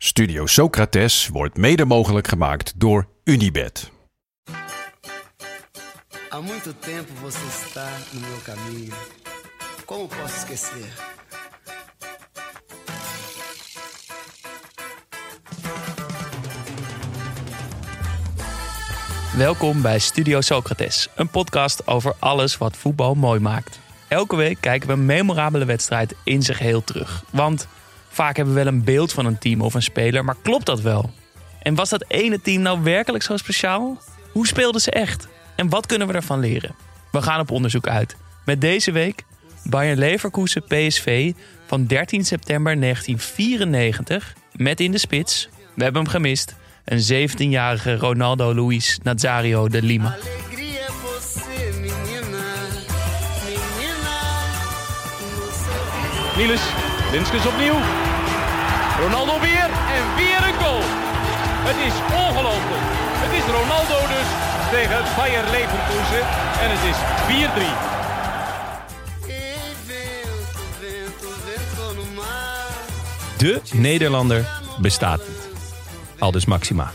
Studio Socrates wordt mede mogelijk gemaakt door Unibed. Há muito tempo você está no meu caminho. Como posso esquecer? Welkom bij Studio Socrates, een podcast over alles wat voetbal mooi maakt. Elke week kijken we een memorabele wedstrijd in zijn geheel terug. Want vaak hebben we wel een beeld van een team of een speler, maar klopt dat wel? En was dat ene team nou werkelijk zo speciaal? Hoe speelden ze echt? En wat kunnen we ervan leren? We gaan op onderzoek uit. Met deze week Bayern Leverkusen PSV van 13 september 1994 met in de spits, we hebben hem gemist, een 17-jarige Ronaldo Luis Nazario de Lima. Niels, Linskens opnieuw. Ronaldo weer en weer een goal. Het is ongelooflijk. Het is Ronaldo dus tegen Bayer Leverkusen en het is 4-3. Ei, vento, vento, vento no mar. De Nederlander bestaat niet. Aldus Maxima.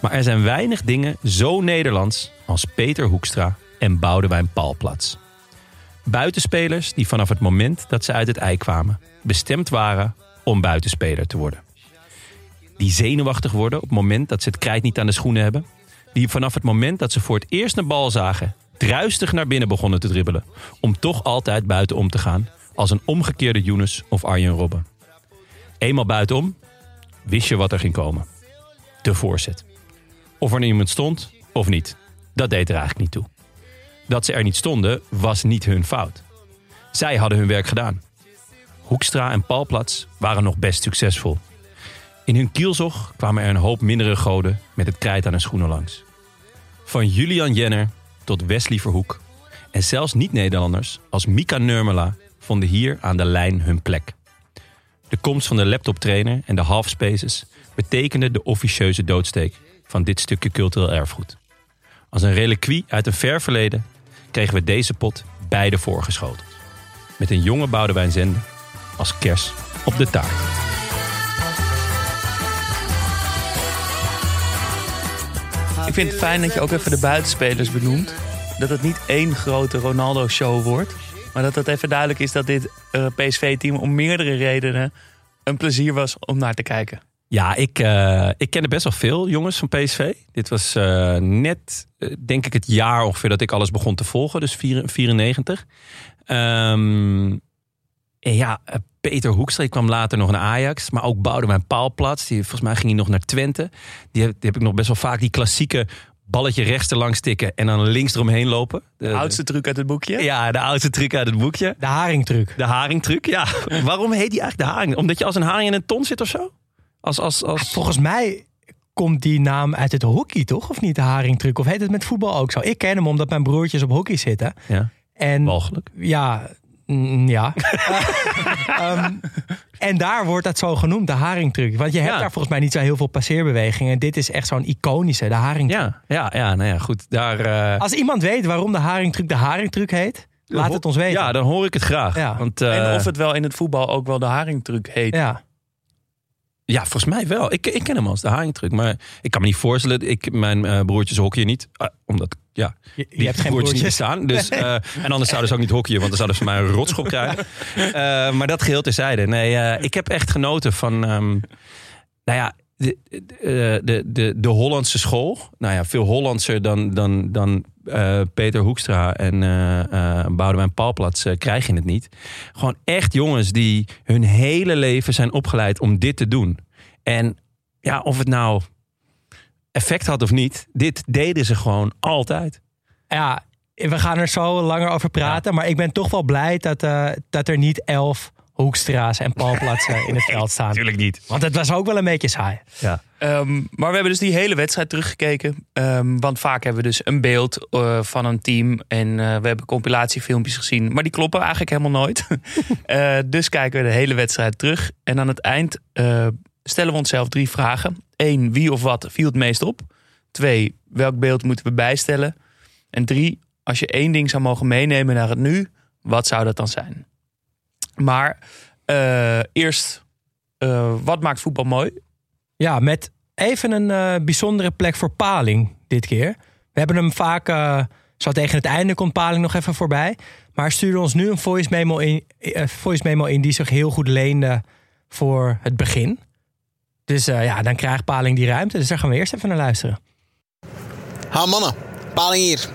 Maar er zijn weinig dingen zo Nederlands als Peter Hoekstra en Boudewijn Palplats. Buitenspelers die vanaf het moment dat ze uit het ei kwamen... bestemd waren om buitenspeler te worden. Die zenuwachtig worden op het moment dat ze het krijt niet aan de schoenen hebben. Die vanaf het moment dat ze voor het eerst een bal zagen... druistig naar binnen begonnen te dribbelen... om toch altijd buitenom te gaan... als een omgekeerde Younes of Arjen Robben. Eenmaal buitenom wist je wat er ging komen. De voorzet. Of er iemand stond of niet. Dat deed er eigenlijk niet toe. Dat ze er niet stonden was niet hun fout. Zij hadden hun werk gedaan. Hoekstra en Palplats waren nog best succesvol. In hun kielzog kwamen er een hoop mindere goden met het krijt aan hun schoenen langs. Van Julian Jenner tot Wesley Verhoek. En zelfs niet-Nederlanders als Mika Nurmela vonden hier aan de lijn hun plek. De komst van de laptoptrainer en de halfspaces betekende de officieuze doodsteek van dit stukje cultureel erfgoed. Als een reliquie uit een ver verleden kregen we deze pot beide voorgeschoten. Met een jonge Boudewijn Zende als kers op de taart. Ik vind het fijn dat je ook even de buitenspelers benoemt. Dat het niet één grote Ronaldo-show wordt. Maar dat het even duidelijk is dat dit eh, PSV-team om meerdere redenen een plezier was om naar te kijken. Ja, ik, eh, ik kende best wel veel jongens van PSV. Dit was eh, net, denk ik, het jaar ongeveer dat ik alles begon te volgen. Dus vier- 94. Ehm, en ja, eh, Peter Hoekstra kwam later nog naar Ajax. Maar ook Boudewijn Paalplats. Die, volgens mij ging hij nog naar Twente. Die heb, die heb ik nog best wel vaak. Die klassieke balletje rechts erlangs tikken en dan links eromheen lopen. De, De oudste truc uit het boekje. Ja, de oudste truc uit het boekje. De haringtruc. De haringtruc, ja. Waarom heet die eigenlijk de haring? Omdat je als een haring in een ton zit of zo? Als, als, als... Volgens mij komt die naam uit het hockey, toch? Of niet de haringtruc? Of heet het met voetbal ook zo? Ik ken hem omdat mijn broertjes op hockey zitten. Ja, En walgelijk. ja, mm, ja. Ehm, en daar wordt dat zo genoemd, de haringtruc. Want je hebt Ja. daar volgens mij niet zo heel veel passeerbewegingen. En dit is echt zo'n iconische, de haringtruc. Ja, ja, ja, nou ja, goed. Daar, eh, Als iemand weet waarom de haringtruc de haringtruc heet, laat het ons weten. Ja, dan hoor ik het graag. Ja. Want, eh, En of het wel in het voetbal ook wel de haringtruc heet. Ja. Ja, volgens mij wel. Ik, ik ken hem als de haringtruc. Maar ik kan me niet voorstellen. Ik, mijn eh, broertjes hockeyen niet. Ah, omdat, ja, Je, je die hebt geen broertjes niet bestaan. Dus, eh, en anders zouden ze ook niet hockeyen. Want dan zouden ze mij een rotschop krijgen. Eh, maar dat geheel terzijde. Nee, ik heb echt genoten van... ehm, nou ja, de, de, de, de, de Hollandse school. Nou ja, veel Hollandser dan, dan, dan eh, Peter Hoekstra en eh eh Boudewijn Palplats krijg je het niet. Gewoon echt jongens die hun hele leven zijn opgeleid om dit te doen. En ja, of het nou effect had of niet, dit deden ze gewoon altijd. Ja, we gaan er zo langer over praten. Maar ik ben toch wel blij dat, dat er niet elf Hoekstra's en Palplatsen in het veld staan. Natuurlijk niet. Want het was ook wel een beetje saai. Ja. Ehm, maar we hebben dus die hele wedstrijd teruggekeken. Ehm, want vaak hebben we dus een beeld eh, van een team. En eh, we hebben compilatiefilmpjes gezien. Maar die kloppen eigenlijk helemaal nooit. Eh, dus kijken we de hele wedstrijd terug. En aan het eind eh, stellen we onszelf drie vragen. Eén, wie of wat viel het meest op? Twee, welk beeld moeten we bijstellen? En drie, als je één ding zou mogen meenemen naar het nu, wat zou dat dan zijn? Maar eh, eerst, eh, wat maakt voetbal mooi? Ja, met even een eh, bijzondere plek voor Paling dit keer. We hebben hem vaak, eh, zo tegen het einde komt Paling nog even voorbij. Maar stuurde ons nu een voice memo in, eh, voice memo in die zich heel goed leende voor het begin. Dus eh, ja, dan krijgt Paling die ruimte. Dus daar gaan we eerst even naar luisteren. Ha mannen, Paling hier.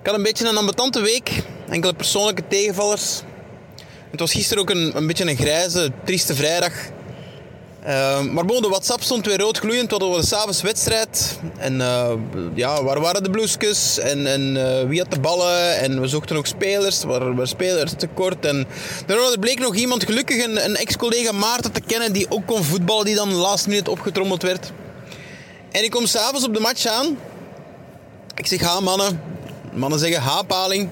Ik had een beetje een ambetante week. Enkele persoonlijke tegenvallers. Het was gisteren ook een, een beetje een grijze, trieste vrijdag. Eh, maar bon, de WhatsApp stond weer rood gloeiend. We hadden s'avonds wedstrijd. En eh, ja, waar waren de bloesjes? En, en eh, wie had de ballen? En we zochten ook spelers. Er waren, waren spelers tekort. En er bleek nog iemand, gelukkig een, een ex-collega Maarten te kennen, die ook kon voetballen, die dan last minute opgetrommeld werd. En ik kom s'avonds op de match aan. Ik zeg, ha mannen. Mannen zeggen, ha paling.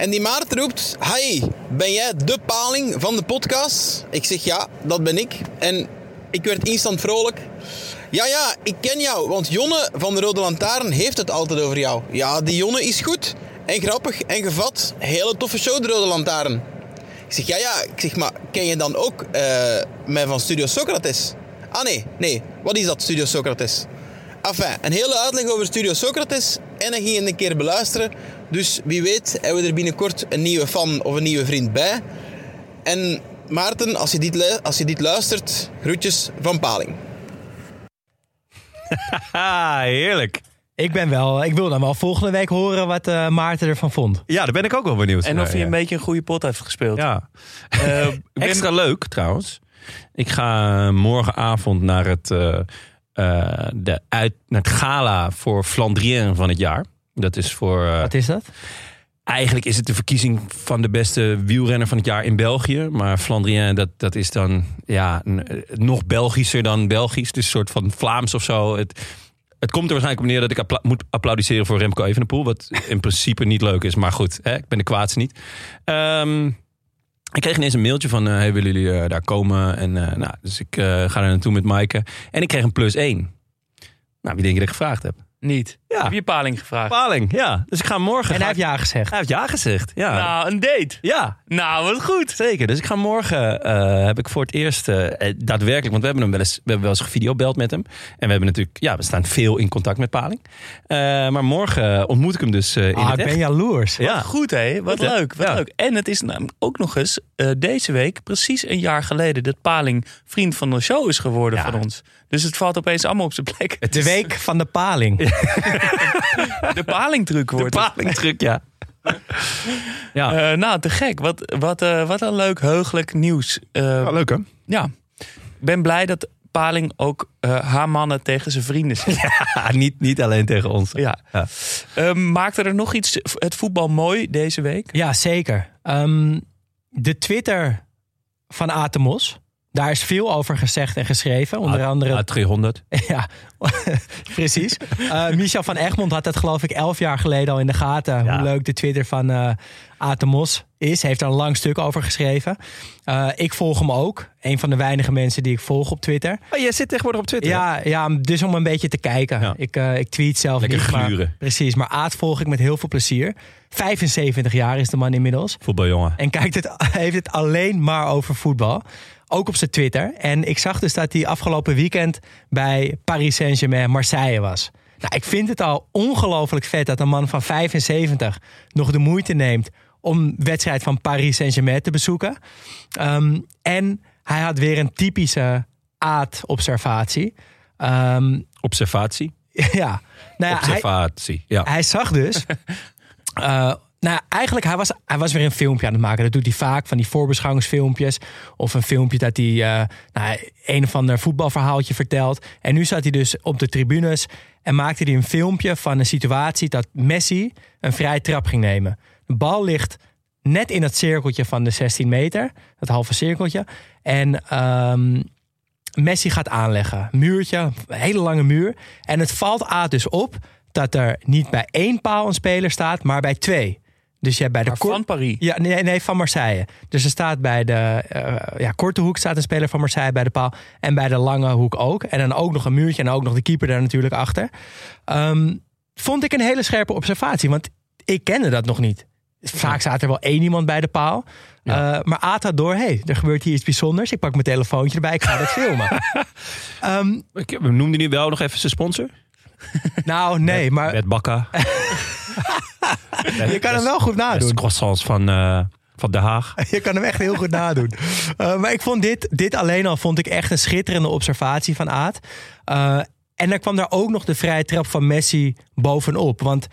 En die Maarten roept, hi, ben jij de paling van de podcast? Ik zeg, ja, dat ben ik. En ik werd instant vrolijk. Ja, ja, ik ken jou, want Jonne van de Rode Lantaarn heeft het altijd over jou. Ja, die Jonne is goed en grappig en gevat. Hele toffe show, de Rode Lantaarn. Ik zeg, ja, ja. Ik zeg, maar ken je dan ook eh, mij van Studio Socrates? Ah, nee, nee. Wat is dat, Studio Socrates? Enfin, een hele uitleg over Studio Socrates en hij ging een keer beluisteren. Dus wie weet hebben we er binnenkort een nieuwe fan of een nieuwe vriend bij. En Maarten, als je dit, als je dit luistert, groetjes van Paling. Heerlijk. Ik, ben wel, ik wil dan wel volgende week horen wat eh, Maarten ervan vond. Ja, daar ben ik ook wel benieuwd En naar, of hij ja. een beetje een goede pot heeft gespeeld. Ja. Eh, ben- Extra leuk trouwens. Ik ga morgenavond naar het, eh, eh, de uit, naar het gala voor Flandrien van het jaar. Dat is voor. eh, Wat is dat? eigenlijk is het de verkiezing van de beste wielrenner van het jaar in België. Maar Flandrien, dat, dat is dan ja, eh, nog Belgischer dan Belgisch. Is een soort van Vlaams of zo. Het, het komt er waarschijnlijk op neer dat ik appla- moet applaudisseren voor Remco Evenepoel. Wat in principe niet leuk is. Maar goed, hè, ik ben de kwaadste niet. Ehm, ik kreeg ineens een mailtje van, eh, hey, willen jullie eh, daar komen? En, eh, nou, dus ik ga er naartoe met Maaike. En ik kreeg een plus één. Nou, wie denk je dat ik gevraagd heb? Niet. Ja. Heb je Paling gevraagd? Paling, ja. Dus ik ga morgen... En hij heeft ja gezegd. hij heeft ja gezegd, ja. Nou, een date. Ja, Nou, wat goed. Zeker. Dus ik ga morgen, eh, heb ik voor het eerst eh, eh, daadwerkelijk, want we hebben hem wel eens, we hebben wel eens gevideobeld met hem. En we hebben natuurlijk, ja, we staan veel in contact met Paling. Eh, maar morgen ontmoet ik hem dus eh, in Ah, het ik ben echt. jaloers. Ja, Goed hé, wat leuk. Wat Ja. leuk. En het is namelijk ook nog eens eh, deze week, precies een jaar geleden, dat Paling vriend van de show is geworden Ja. van ons. Dus het valt opeens allemaal op zijn plek. De week van de paling. de Paling-truc de wordt het. Paling-truc, ja. ja. Eh, nou, te gek. Wat, wat, eh, wat een leuk, heugelijk nieuws. Eh, leuk hè? ja, ik ben blij dat Paling ook eh, haar mannen tegen zijn vrienden zet. Ja, niet, niet alleen tegen ons. Ja. Ja. Eh, maakte er nog iets het voetbal mooi deze week? Ja, zeker. Ehm, de Twitter van Atemos. Daar is veel over gezegd en geschreven. Onder andere A300. Ja, precies. Eh, Michel van Egmond had dat geloof ik elf jaar geleden al in de gaten. Ja. Hoe leuk de Twitter van eh Atemos is. Heeft er een lang stuk over geschreven. Eh, ik volg hem ook. Een van de weinige mensen die ik volg op Twitter. Oh, jij zit tegenwoordig op Twitter. Ja, ja, dus om een beetje te kijken. Ja. Ik, eh, ik tweet zelf Lekker niet. Maar, gluren. precies, maar Aad volg ik met heel veel plezier. 75 jaar is de man inmiddels. Voetbaljongen. En kijkt het, heeft het alleen maar over voetbal. Ook op zijn Twitter. En ik zag dus dat hij afgelopen weekend bij Paris Saint-Germain Marseille was. Nou, ik vind het al ongelooflijk vet dat een man van 75 nog de moeite neemt om wedstrijd van Paris Saint-Germain te bezoeken. Ehm, en hij had weer een typische aad-observatie. Ehm, Observatie. ja, nou ja, hij, Observatie. Ja. hij zag dus. eh, nou, eigenlijk, hij was, hij was weer een filmpje aan het maken. Dat doet hij vaak, van die voorbeschouwingsfilmpjes. Of een filmpje dat hij eh, nou, een of ander voetbalverhaaltje vertelt. En nu zat hij dus op de tribunes en maakte hij een filmpje van een situatie dat Messi een vrije trap ging nemen. De bal ligt net in het cirkeltje van de 16 meter. Het halve cirkeltje. En ehm, Messi gaat aanleggen. Muurtje, een hele lange muur. En het valt A dus op dat er niet bij één paal een speler staat, maar bij twee. Dus bij de Maar van Paris. Ja, nee, nee, van Marseille. Dus er staat bij de eh, ja, korte hoek staat een speler van Marseille bij de paal. En bij de lange hoek ook. En dan ook nog een muurtje en ook nog de keeper daar natuurlijk achter. Ehm, vond ik een hele scherpe observatie, want ik kende dat nog niet. Vaak staat er wel één iemand bij de paal. Ja. Eh, maar had door, hey, er gebeurt hier iets bijzonders. Ik pak mijn telefoontje erbij, ik ga dat filmen. Ik we noemden nu wel nog even zijn sponsor. nou, nee, maar Bert Bakka. je kan hem wel goed De nadoen. croissants van, eh, van Den Haag. Je kan hem echt heel goed nadoen. Uh, maar ik vond dit, dit alleen al vond ik echt een schitterende observatie van Aad. Uh, en dan kwam daar ook nog de vrije trap van Messi bovenop. Want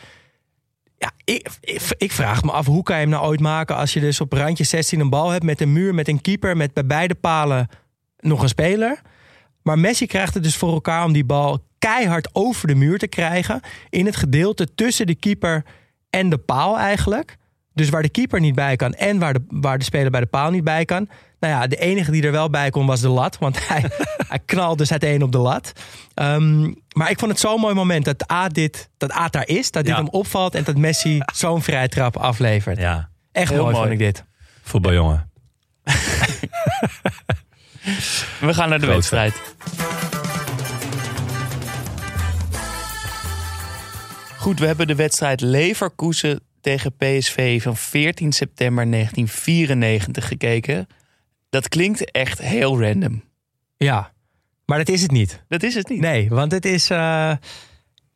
ja, ik, ik, ik, vraag me af, hoe kan je hem nou ooit maken... als je dus op randje 16 een bal hebt met een muur, met een keeper... met bij beide palen nog een speler. Maar Messi krijgt het dus voor elkaar om die bal keihard over de muur te krijgen... in het gedeelte tussen de keeper en de paal eigenlijk... Dus waar de keeper niet bij kan en waar de, waar de speler bij de paal niet bij kan. Nou ja, de enige die er wel bij kon was de lat. Want hij, hij knalde dus uiteen op de lat. Um, maar ik vond het zo'n mooi moment dat A, dit, dat A daar is. Dat dit Ja. hem opvalt en dat Messi zo'n vrije trap aflevert. Ja, Echt Heel mooi, mooi. vond ik dit. voetbaljongen. We gaan naar de Grote. wedstrijd. Goed, we hebben de wedstrijd Leverkusen tegen PSV van 14 september 1994 gekeken. Dat klinkt echt heel random. Ja, maar dat is het niet. Dat is het niet. Nee, want het is uh,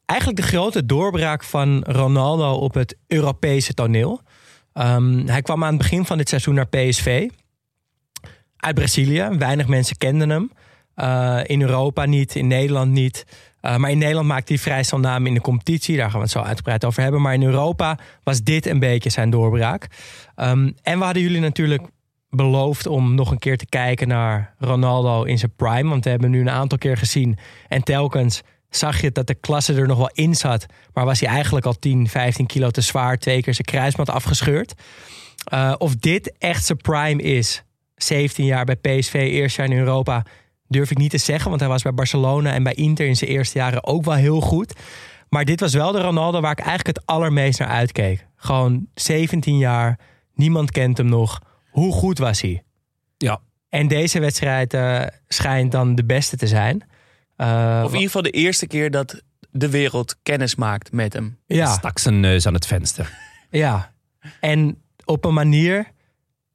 eigenlijk de grote doorbraak van Ronaldo op het Europese toneel. Um, hij kwam aan het begin van dit seizoen naar PSV. Uit Brazilië. Weinig mensen kenden hem. Uh, in Europa niet, in Nederland niet. Uh, maar in Nederland maakte hij vrij snel naam in de competitie. Daar gaan we het zo uitgebreid over hebben. Maar in Europa was dit een beetje zijn doorbraak. Um, en we hadden jullie natuurlijk beloofd om nog een keer te kijken naar Ronaldo in zijn prime. Want we hebben hem nu een aantal keer gezien. En telkens zag je dat de klasse er nog wel in zat. Maar was hij eigenlijk al 10, 15 kilo te zwaar. Twee keer zijn kruisband afgescheurd. Uh, of dit echt zijn prime is. 17 jaar bij PSV, eerst jaar in Europa. Durf ik niet te zeggen, want hij was bij Barcelona en bij Inter in zijn eerste jaren ook wel heel goed. Maar dit was wel de Ronaldo waar ik eigenlijk het allermeest naar uitkeek. Gewoon 17 jaar, niemand kent hem nog. Hoe goed was hij? Ja. En deze wedstrijd uh, schijnt dan de beste te zijn. Uh, of in ieder geval de eerste keer dat de wereld kennis maakt met hem. Ja. Stak zijn neus aan het venster. Ja. En op een manier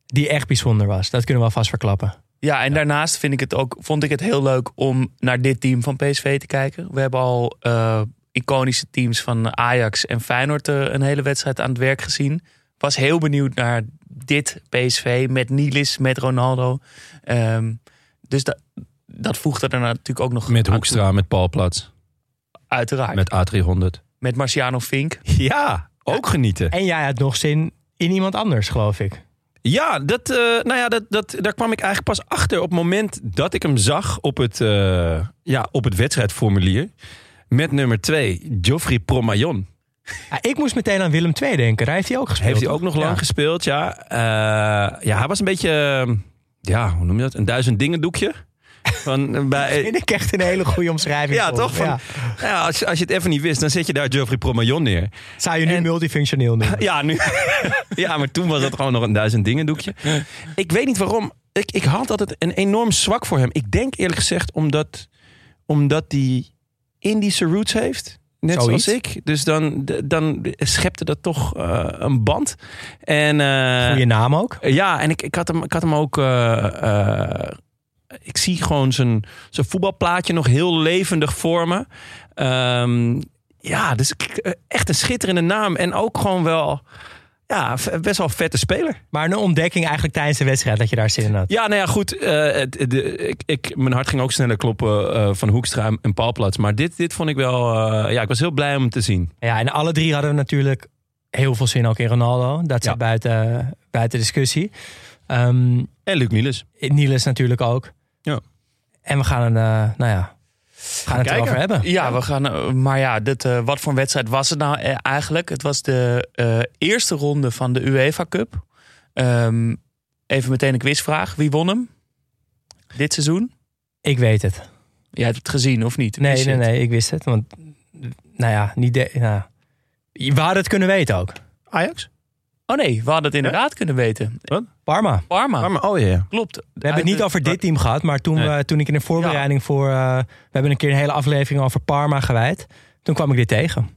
die echt bijzonder was. Dat kunnen we alvast verklappen. Ja, en daarnaast vind ik het ook, vond ik het heel leuk om naar dit team van PSV te kijken. We hebben al uh, iconische teams van Ajax en Feyenoord uh, een hele wedstrijd aan het werk gezien. Was heel benieuwd naar dit PSV met Nilis, met Ronaldo. Um, dus dat, dat voegde er natuurlijk ook nog Met Hoekstra, met Paul Plats. Uiteraard. Met A300. Met Marciano Fink. Ja, ook genieten. En jij had nog zin in iemand anders, geloof ik. Ja, dat, uh, nou ja dat, dat, daar kwam ik eigenlijk pas achter op het moment dat ik hem zag op het, uh, ja, op het wedstrijdformulier. Met nummer 2, Geoffrey Promayon. Ja, ik moest meteen aan Willem II denken. Daar heeft hij ook gespeeld. Heeft hij ook nog ja. lang gespeeld, ja. Uh, ja, hij was een beetje, ja, hoe noem je dat? Een duizend dingen doekje. Van, bij... vind ik echt een hele goede omschrijving. Ja, toch? Van, ja. Ja, als, je, als je het even niet wist, dan zet je daar Geoffrey Promayon neer. Zou je nu En- multifunctioneel? Ja, nu. ja, maar toen was het gewoon nog een duizend dingen doekje. Ik weet niet waarom. Ik, ik had altijd een enorm zwak voor hem. Ik denk eerlijk gezegd omdat, omdat hij Indische roots heeft. Net Zoiets. zoals ik. Dus dan, dan schepte dat toch eh, een band. En, eh, Goeie naam ook. ja, en ik, ik, had hem, ik had hem ook. eh, eh, ik zie gewoon zijn, zijn voetbalplaatje nog heel levendig voor me. Ehm, ja, dus eh, echt een schitterende naam. En ook gewoon wel. Ja, best wel een vette speler. Maar een ontdekking eigenlijk tijdens de wedstrijd dat je daar zin in had. Ja, nou ja, goed. eh, de, ik, ik, mijn hart ging ook sneller kloppen eh, van Hoekstra en Paalplats. Maar dit, dit vond ik wel... ja, ik was heel blij om hem te zien. Ja, en alle drie hadden natuurlijk heel veel zin ook in Ronaldo. Dat Ja. zit buiten, buiten discussie. Ehm En Luc Niels. Niels natuurlijk ook. Ja. En we gaan, een, eh, nou ja, gaan het erover hebben. Ja, we gaan. eh, Maar ja, dit, eh, wat voor een wedstrijd was het nou eigenlijk? Het was de eerste ronde van de UEFA Cup. Ehm, even meteen een quizvraag. Wie won hem? Dit seizoen? Ik weet het. Jij hebt het gezien, of niet? Nee, je nee, nee, ik wist het. Want, nou ja, niet de, nou, we hadden het kunnen weten ook. Ajax? Oh nee, we hadden het inderdaad kunnen weten. Parma. Parma, maar- oh ja, ja. klopt. We hebben het niet over dit team gehad, maar toen, Nee. we, toen ik in de voorbereiding voor... eh, we hebben een keer een hele aflevering over Parma gewijd. Toen kwam ik dit tegen.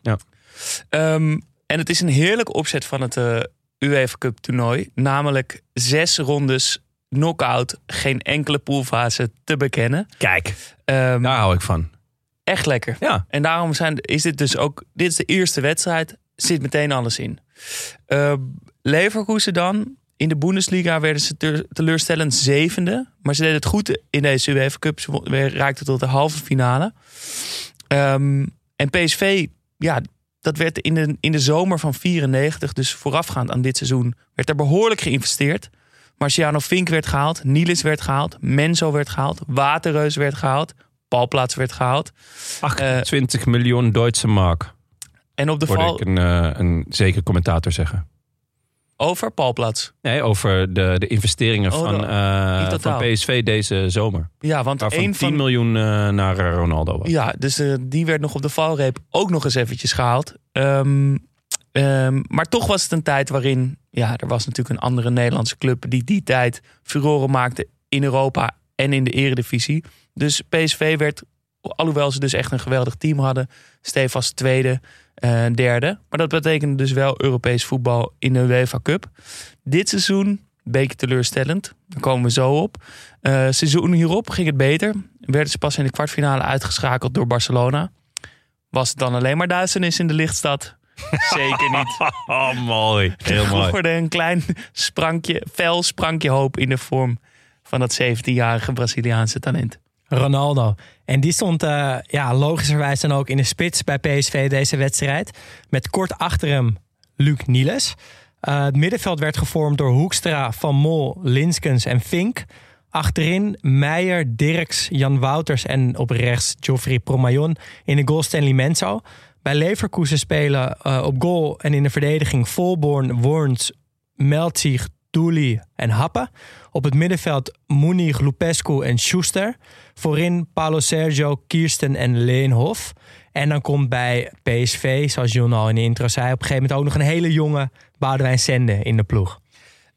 Ehm, en het is een heerlijke opzet van het eh, UEFA Cup toernooi. Namelijk zes rondes knock-out, geen enkele poolfase te bekennen. Kijk, Ehm, daar hou ik van. Echt lekker. Ja. En daarom zijn, is dit dus ook... Dit is de eerste wedstrijd. Zit meteen alles in. Eh, Leverkusen dan. In de Bundesliga werden ze te- teleurstellend zevende. Maar ze deden het goed in deze UEFA Cup. Ze raakten tot de halve finale. Ehm, en PSV, ja, dat werd in de, in de zomer van 94, dus voorafgaand aan dit seizoen, werd er behoorlijk geïnvesteerd. Marciano Fink werd gehaald, Niels werd gehaald, Menzo werd gehaald, Waterreus werd gehaald, Palplaats werd gehaald. 28 miljoen Duitse mark, En op de val ik een, eh, een zeker commentator zeggen. over Palplaats. Nee, over de, de investeringen Oh, van, eh, van PSV deze zomer. Ja, want Waarvan één 10 van miljoen eh, naar Ronaldo was. Ja, dus die werd nog op de valreep ook nog eens eventjes gehaald. Ehm, ehm, maar toch was het een tijd waarin... Ja, er was natuurlijk een andere Nederlandse club... die die tijd furoren maakte in Europa en in de eredivisie. Dus PSV werd, alhoewel ze dus echt een geweldig team hadden... stevast tweede, eh, derde. Maar dat betekende dus wel Europees voetbal in de UEFA Cup. Dit seizoen, een beetje teleurstellend. Daar komen we zo op. Eh, seizoen hierop ging het beter. Werden ze pas in de kwartfinale uitgeschakeld door Barcelona. Was het dan alleen maar duisternis in de lichtstad? Zeker niet. Oh, mooi. Heel Er mooi. hoorde een klein sprankje, fel sprankje hoop in de vorm van dat 17-jarige Braziliaanse talent. Ronaldo. En die stond eh, ja, logischerwijs dan ook in de spits bij PSV deze wedstrijd. Met kort achter hem Luc Niels. Eh, het middenveld werd gevormd door Hoekstra, Van Mol, Linskens en Fink. Achterin Meijer, Dirks, Jan Wouters en op rechts Geoffrey Promayon. In de goal Stanley Menzo. Bij Leverkusen spelen eh, op goal en in de verdediging Volborn, Worns, Meltzig, Dooley en Happe. Op het middenveld Moenig, Lupescu en Schuster. Voorin Paulo Sergio, Kirsten en Leenhoff. En dan komt bij PSV, zoals John al in de intro zei... op een gegeven moment ook nog een hele jonge Boudewijn Sende in de ploeg.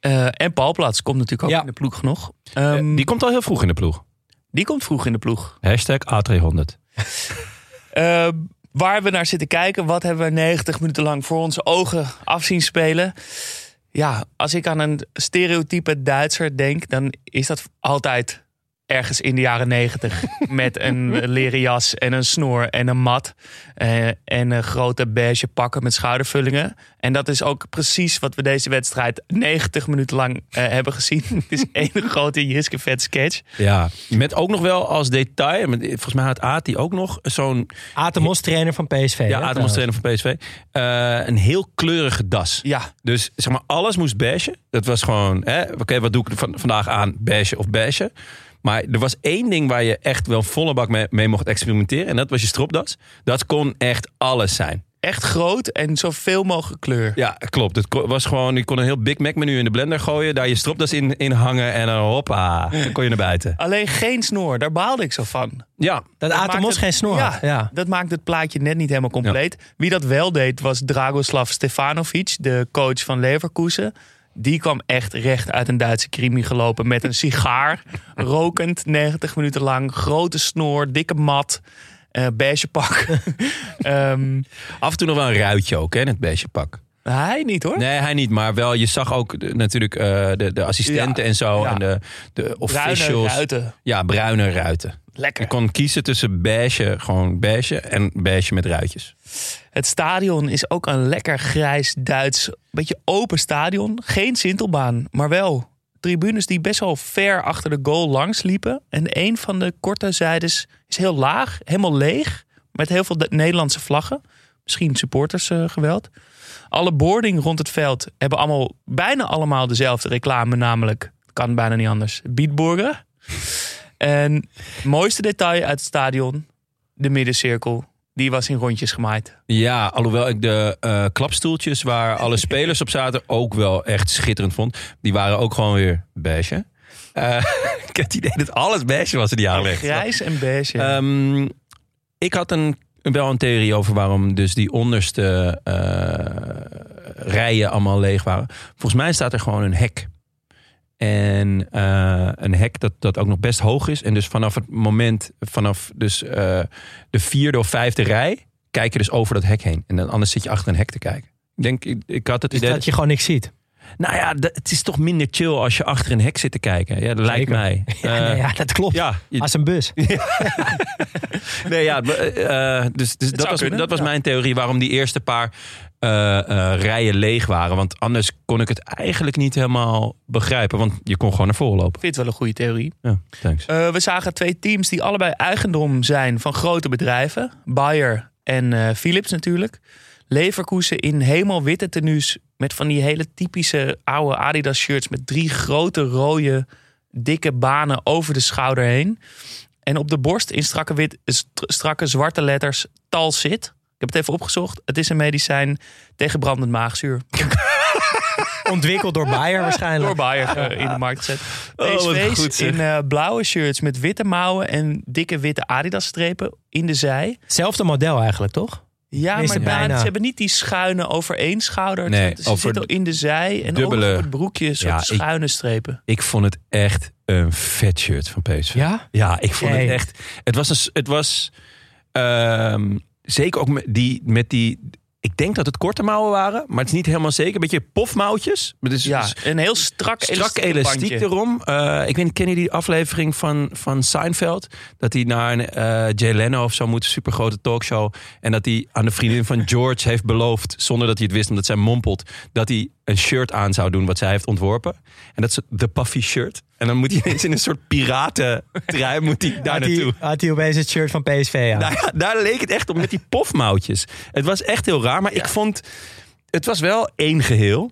Eh, en Paul Plaats komt natuurlijk ook Ja. in de ploeg nog. Eh, Ehm, die komt al heel vroeg in de ploeg. die komt vroeg in de ploeg. Hashtag A300. Eh, waar we naar zitten kijken, wat hebben we 90 minuten lang voor onze ogen afzien spelen. Ja, als ik aan een stereotype Duitser denk, dan is dat altijd ergens in de jaren 90. met een leren jas en een snor en een mat. eh, en een grote beige pakken met schoudervullingen. En dat is ook precies wat we deze wedstrijd 90 minuten lang eh, hebben gezien. Het is één grote Jiske vet sketch. Ja, met ook nog wel als detail, volgens mij had Ati ook nog zo'n Atemos, trainer van PSV. ja, Atemos trainer van PSV, eh, een heel kleurige das. Ja, Dus zeg maar, alles moest beige. Dat was gewoon, hè, oké, wat doe ik van, vandaag aan? Beige of beige. Maar er was één ding waar je echt wel volle bak mee, mee mocht experimenteren. En dat was je stropdas. Dat kon echt alles zijn. echt groot en zoveel mogelijk kleur. Ja, klopt. Het ko- was gewoon, je kon een heel Big Mac menu in de blender gooien. Daar je stropdas in, in hangen en dan hoppa, dan kon je naar buiten. Alleen geen snor, daar baalde ik zo van. Ja, Dat maakt Atemos het- geen snor ja. Ja. Dat maakt het plaatje net niet helemaal compleet. Wie dat wel deed was Dragoslav Stefanovic, de coach van Leverkusen. Die kwam echt recht uit een Duitse crimi gelopen met een sigaar. rokend 90 minuten lang. Grote snor, dikke mat. eh beige pak. Ehm, af en toe nog wel een ruitje ook hè, in het beige pak. hij niet hoor. Nee, hij niet. Maar wel, je zag ook de- natuurlijk eh, de, de assistenten Ja, en zo. ja. En de, de Bruine officials. ruiten. Ja, bruine ruiten. Lekker. Je kon kiezen tussen beige, gewoon beige en beige met ruitjes. Het stadion is ook een lekker grijs Duits, beetje open stadion. Geen sintelbaan, maar wel tribunes die best wel ver achter de goal langs liepen. En een van de korte zijdes is heel laag, helemaal leeg. Met heel veel de- Nederlandse vlaggen. Misschien supportersgeweld. Alle boarding rond het veld hebben allemaal, bijna allemaal dezelfde reclame. Namelijk, kan bijna niet anders, Bietburger. En het mooiste detail uit het stadion, de middencirkel. Die was in rondjes gemaaid. Ja, alhoewel ik de eh, klapstoeltjes waar alle spelers op zaten ook wel echt schitterend vond. Die waren ook gewoon weer beige. Eh, ik heb het idee dat alles beige was in die 90. Grijs en beige. Ehm, ik had een, wel een theorie over waarom dus die onderste eh, rijen allemaal leeg waren. Volgens mij staat er gewoon een hek. En eh, een hek dat, dat ook nog best hoog is. En dus vanaf het moment, vanaf dus, eh, de vierde of vijfde rij, kijk je dus over dat hek heen. En dan anders zit je achter een hek te kijken. Ik denk, ik, ik had het Dus idee. dat je gewoon niks ziet. Nou ja, het is toch minder chill als je achter een hek zit te kijken. Ja, dat lijkt mij. Ja, Eh, nee, ja dat klopt. ja, je- Als een bus. Nee, ja, dus, dus dat, was, kunnen, dat was ja. mijn theorie waarom die eerste paar rijen leeg waren. Want anders kon ik het eigenlijk niet helemaal begrijpen. Want je kon gewoon naar voren lopen. Ik vind het wel een goede theorie. Ja, thanks. Eh, we zagen twee teams die allebei eigendom zijn van grote bedrijven. Bayer en eh, Philips natuurlijk. Leverkusen in hemelwitte tenues met van die hele typische oude Adidas shirts met drie grote rode dikke banen over de schouder heen. En op de borst in strakke, wit, st- strakke zwarte letters Talsit. Ik heb het even opgezocht. Het is een medicijn tegen brandend maagzuur. Ontwikkeld door Bayer waarschijnlijk. Door Bayer eh, in de markt gezet. Oh, PSV's goed, zeg. in eh, blauwe shirts met witte mouwen en dikke witte Adidas strepen in de zij. Hetzelfde model eigenlijk, toch? Ja, maar bijna. ze hebben niet die schuine over één schouder. Nee, ze over zitten in de zij en dubbele- ook op het broekje soort Ja, ik- schuine strepen. Ik vond het echt een vet shirt van PSV. Ja? Ja, ik vond het echt. Het was, een, het was ehm, zeker ook met die, met die. Ik denk dat het korte mouwen waren, maar het is niet helemaal zeker. Een beetje pofmouwtjes. Maar Dus, Ja, dus een heel strak, strak elastiek erom. Eh, ik weet niet, ken je die aflevering van, van Seinfeld? Dat hij naar een eh, Jay Leno of zo moet, supergrote talkshow. En dat hij aan de vriendin van George heeft beloofd, zonder dat hij het wist, omdat zij mompelt, dat hij een shirt aan zou doen wat zij heeft ontworpen. En dat is de puffy shirt. En dan moet hij ineens in een soort piratentrui moet hij daar Had naartoe. hij, had hij opeens het shirt van PSV aan. Nou ja, daar leek het echt op met die pofmouwtjes. Het was echt heel raar, maar ik vond... Het was wel één geheel.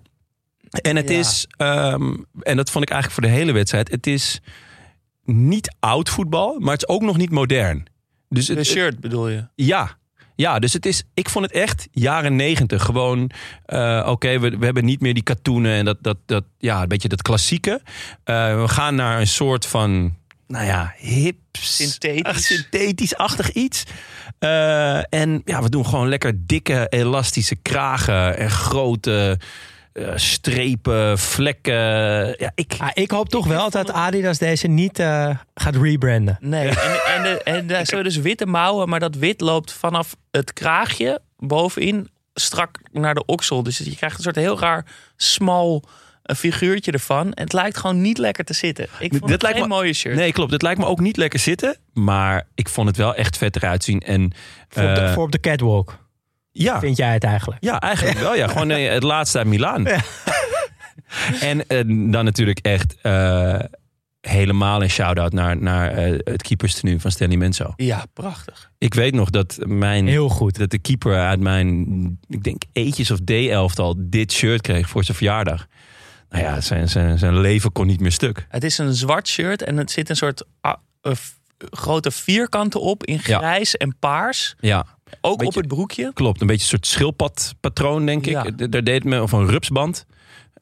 En het Ja. is... ehm, en dat vond ik eigenlijk voor de hele wedstrijd. Het is niet oud voetbal, maar het is ook nog niet modern. Dus het, De shirt bedoel je? ja. Ja, dus het is, ik vond het echt jaren negentig. Gewoon, eh, oké, we, we hebben niet meer die katoenen en dat, dat, dat, ja, een beetje dat klassieke. Eh, we gaan naar een soort van, nou ja, hip, Synthetisch. synthetisch-achtig iets. Eh, en ja, we doen gewoon lekker dikke, elastische kragen en grote eh, strepen, vlekken. Ja, ik, Ah, ik hoop toch wel dat Adidas deze niet eh, gaat rebranden. Nee, en, en, de, en daar zullen dus witte mouwen, maar dat wit loopt vanaf het kraagje bovenin strak naar de oksel. Dus je krijgt een soort heel raar smal eh, figuurtje ervan. En het lijkt gewoon niet lekker te zitten. Ik vond Dit het me- mooie shirt. Nee, klopt. Het lijkt me ook niet lekker zitten. Maar ik vond het wel echt vet eruit zien. En Voor, op de, voor op de catwalk, ja, vind jij het eigenlijk? ja, eigenlijk wel. Ja. Gewoon eh, het laatste uit Milaan. en eh, dan natuurlijk echt eh, helemaal een shout-out naar, naar het keeperstenu van Stanley Menzo. Ja, prachtig. Ik weet nog dat mijn... Heel goed. Dat de keeper uit mijn, ik denk, eetjes of D-elftal dit shirt kreeg voor zijn verjaardag. Nou ja, zijn, zijn, zijn leven kon niet meer stuk. Het is een zwart shirt en het zit een soort ah, grote vierkanten op in Ja. grijs en paars. Ja, Ook op het broekje. klopt. Een beetje een soort schildpadpatroon, denk ik. Ja. Daar deed me, of een rupsband.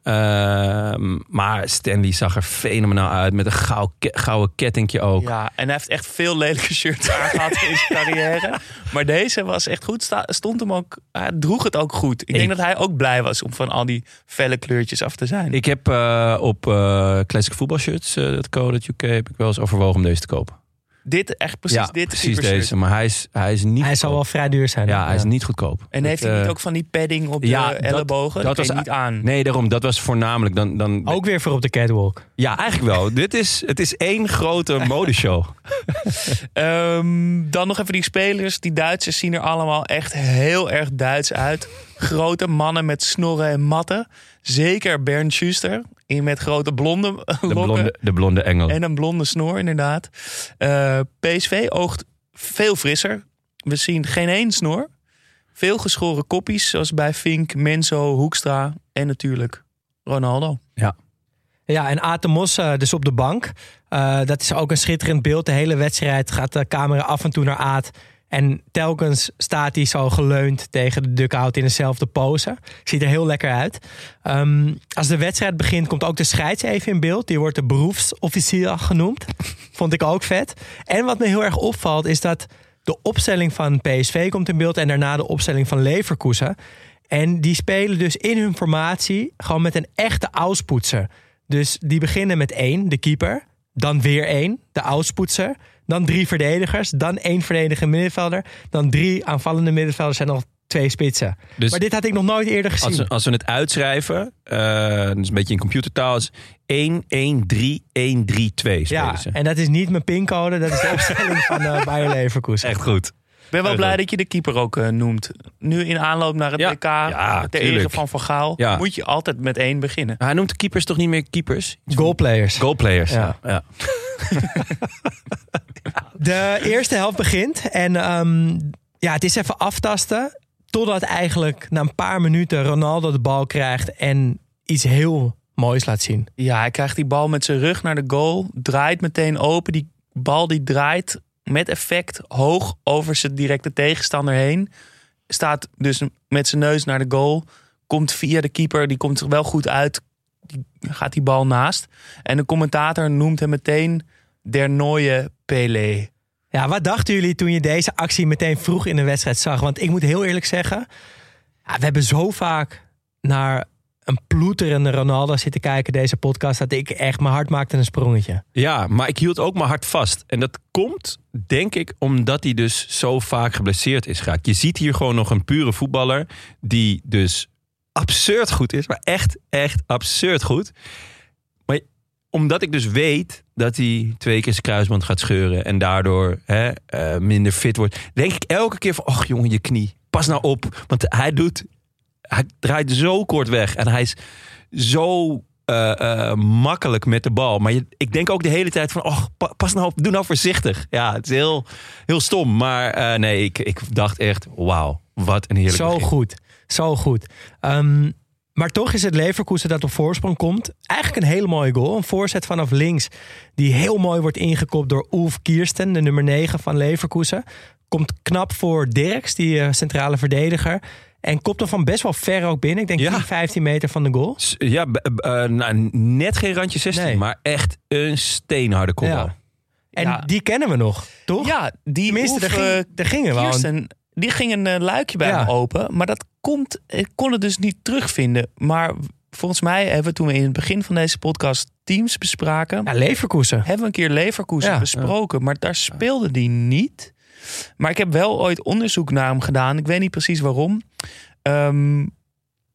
Ehm, maar Stanley zag er fenomenaal uit. Met een gauw, ke- gouden kettingje ook. Ja, en hij heeft echt veel lelijke shirts aangehad in zijn carrière. Maar deze was echt goed. Stond hem ook, hij droeg het ook goed. Ik denk dat hij ook blij was om van al die felle kleurtjes af te zijn. Ik heb eh, op eh Classic Voetbalshirts, eh dat code.uk, heb ik wel eens overwogen om deze te kopen. Dit, echt precies ja, dit precies keepershirt. deze. Maar hij is, hij is niet Hij zal wel vrij duur zijn. Ja, hij is niet goedkoop. En Dat, heeft hij niet eh, ook van die padding op ja, de ellebogen? Dat, dat was was niet aan. Nee, daarom. Dat was voornamelijk. Dan, dan, Ook weer voor op de catwalk. Ja, eigenlijk wel. Dit is, het is één grote modeshow. Ehm, dan nog even die spelers. Die Duitsers zien er allemaal echt heel erg Duits uit. Grote mannen met snorren en matten. Zeker Bernd Schuster. In met grote blonde De lokken. blonde, de blonde engel. En een blonde snor, inderdaad. Eh, PSV oogt veel frisser. We zien geen één snor. Veel geschoren koppies, zoals bij Fink, Menzo, Hoekstra en natuurlijk Ronaldo. Ja, en Atemos eh, dus op de bank. Eh, dat is ook een schitterend beeld. De hele wedstrijd gaat de camera af en toe naar Aat. En telkens staat hij zo geleund tegen de dugout in dezelfde pose. Ziet er heel lekker uit. Ehm, als de wedstrijd begint, komt ook de scheids even in beeld. Die wordt de beroepsofficier genoemd. Vond ik ook vet. En wat me heel erg opvalt, is dat de opstelling van PSV komt in beeld. En daarna de opstelling van Leverkusen. En die spelen dus in hun formatie gewoon met een echte auspoetser. Dus die beginnen met één, de keeper. Dan weer één, de auspoetser. Dan drie verdedigers. Dan één verdedigende middenvelder. Dan drie aanvallende middenvelders en nog twee spitsen. Dus maar dit had ik nog nooit eerder gezien. als we, als we het uitschrijven, dat is een beetje in computertaal, is 1, 1, 3, 1, 3, 2 spelen ja, ze. en dat is niet mijn pincode. Dat is de opstelling van eh Bayer Leverkusen. Echt goed. Ik ben wel blij dat je de keeper ook eh, noemt. Nu in aanloop naar het Ja. WK, Ja, ter ere van Van Gaal, Ja. moet je altijd met één beginnen. Hij noemt de keepers toch niet meer keepers? Goalplayers. Goalplayers. Ja. Ja. Ja. De eerste helft begint. En ehm, ja, het is even aftasten. Totdat eigenlijk na een paar minuten Ronaldo de bal krijgt. En iets heel moois laat zien. Ja, hij krijgt die bal met zijn rug naar de goal. Draait meteen open. Die bal die draait met effect hoog over zijn directe tegenstander heen. Staat dus met zijn neus naar de goal. Komt via de keeper. Die komt er wel goed uit. Die gaat die bal naast. En de commentator noemt hem meteen der Nooie Pelé. Ja, wat dachten jullie toen je deze actie meteen vroeg in de wedstrijd zag? Want ik moet heel eerlijk zeggen, we hebben zo vaak naar een ploeterende Ronaldo zitten kijken deze podcast dat ik echt mijn hart maakte een sprongetje. Ja, maar ik hield ook mijn hart vast. En dat komt, denk ik, omdat hij dus zo vaak geblesseerd is geraakt. Je ziet hier gewoon nog een pure voetballer die dus absurd goed is. Maar echt, echt absurd goed. Maar omdat ik dus weet dat hij twee keer zijn kruisband gaat scheuren... en daardoor hè, eh, minder fit wordt... denk ik elke keer van, ach jongen, je knie. Pas nou op. Want hij doet... Hij draait zo kort weg. En hij is zo eh, eh, makkelijk met de bal. Maar je, ik denk ook de hele tijd van... Oh, pa- pas nou op, doe nou voorzichtig. Ja, het is heel, heel stom. Maar eh, nee, ik, ik dacht echt... Wauw, wat een heerlijk Zo begin. goed, zo goed. Ehm, maar toch is het Leverkusen dat op voorsprong komt. Eigenlijk een hele mooie goal. Een voorzet vanaf links die heel mooi wordt ingekopt door Ulf Kiersten, de nummer 9 van Leverkusen. Komt knap voor Dirks, die centrale verdediger. En kopt hem van best wel ver ook binnen. Ik denk Ja. 10, 15 meter van de goal. S- Ja, eh, nou, net geen randje 16, Nee. maar echt een steenharde kopbal. Ja. En Ja. die kennen we nog, toch? Ja, die Tenminste, daar Ulf, ging, daar gingen we. Kirsten, die ging een eh, luikje bij Ja. me open. Maar dat komt, ik kon het dus niet terugvinden. Maar volgens mij hebben we toen we in het begin van deze podcast teams bespraken... Ja, Leverkusen. hebben we een keer Leverkusen Ja. besproken. Maar daar speelde die niet. Maar ik heb wel ooit onderzoek naar hem gedaan. Ik weet niet precies waarom. Ehm,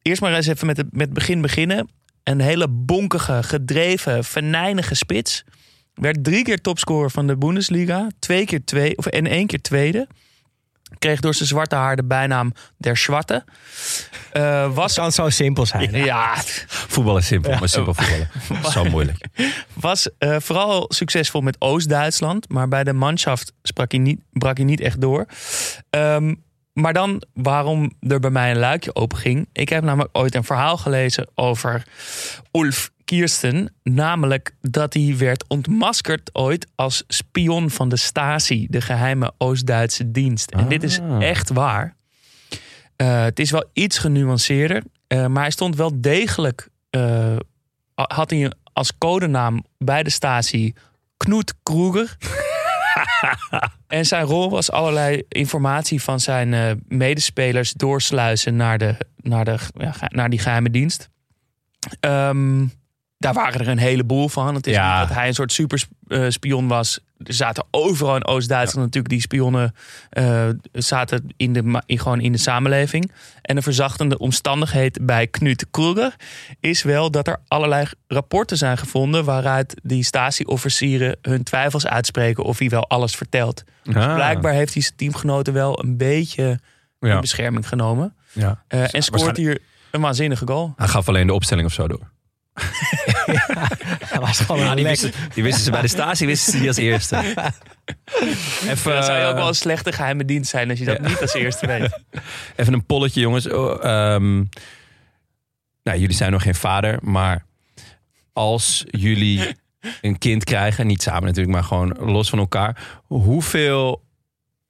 eerst maar eens even met het, met begin beginnen. Een hele bonkige, gedreven, venijnige spits. Werd drie keer topscorer van de Bundesliga. Twee keer twee, of en één keer tweede. Kreeg door zijn zwarte haar de bijnaam Der Zwarte. Eh, Het was kan zo simpel zijn. ja, Voetbal is simpel, maar simpel voetballen. Zo moeilijk. was eh, vooral succesvol met Oost-Duitsland. Maar bij de Mannschaft sprak hij niet, brak hij niet echt door. Ehm, maar dan waarom er bij mij een luikje open ging. Ik heb namelijk ooit een verhaal gelezen over Ulf Kirsten. Namelijk dat hij werd ontmaskerd ooit als spion van de Stasi. De geheime Oost-Duitse dienst. En dit is Ah. echt waar. Eh, het is wel iets genuanceerder. eh, maar hij stond wel degelijk... eh, had hij als codenaam bij de Stasi Knoet Kroeger. en zijn rol was allerlei informatie van zijn medespelers doorsluizen naar, de, naar, de, ja, naar die geheime dienst. Ehm, daar waren er een heleboel van. Het is Ja. niet dat hij een soort superspion was. Er zaten overal in Oost-Duitsland natuurlijk die spionnen eh, zaten in de, in, gewoon in de samenleving. En een verzachtende omstandigheid bij Knut Kruger is wel dat er allerlei rapporten zijn gevonden waaruit die statieofficieren hun twijfels uitspreken of hij wel alles vertelt. Dus Ah. blijkbaar heeft hij zijn teamgenoten wel een beetje in bescherming genomen. Ja. Eh, en scoort hier een waanzinnige goal. Hij gaf alleen de opstelling of zo door. Dat was gewoon Ja, een die, wisten, die wisten ze bij de statie wisten ze die als eerste. Even, Dan zou je ook wel eh, een slechte geheime dienst zijn als je dat Ja. niet als eerste weet. Even een polletje, jongens. Oh, ehm, nou, jullie zijn nog geen vader, maar als jullie een kind krijgen, niet samen natuurlijk, maar gewoon los van elkaar, hoeveel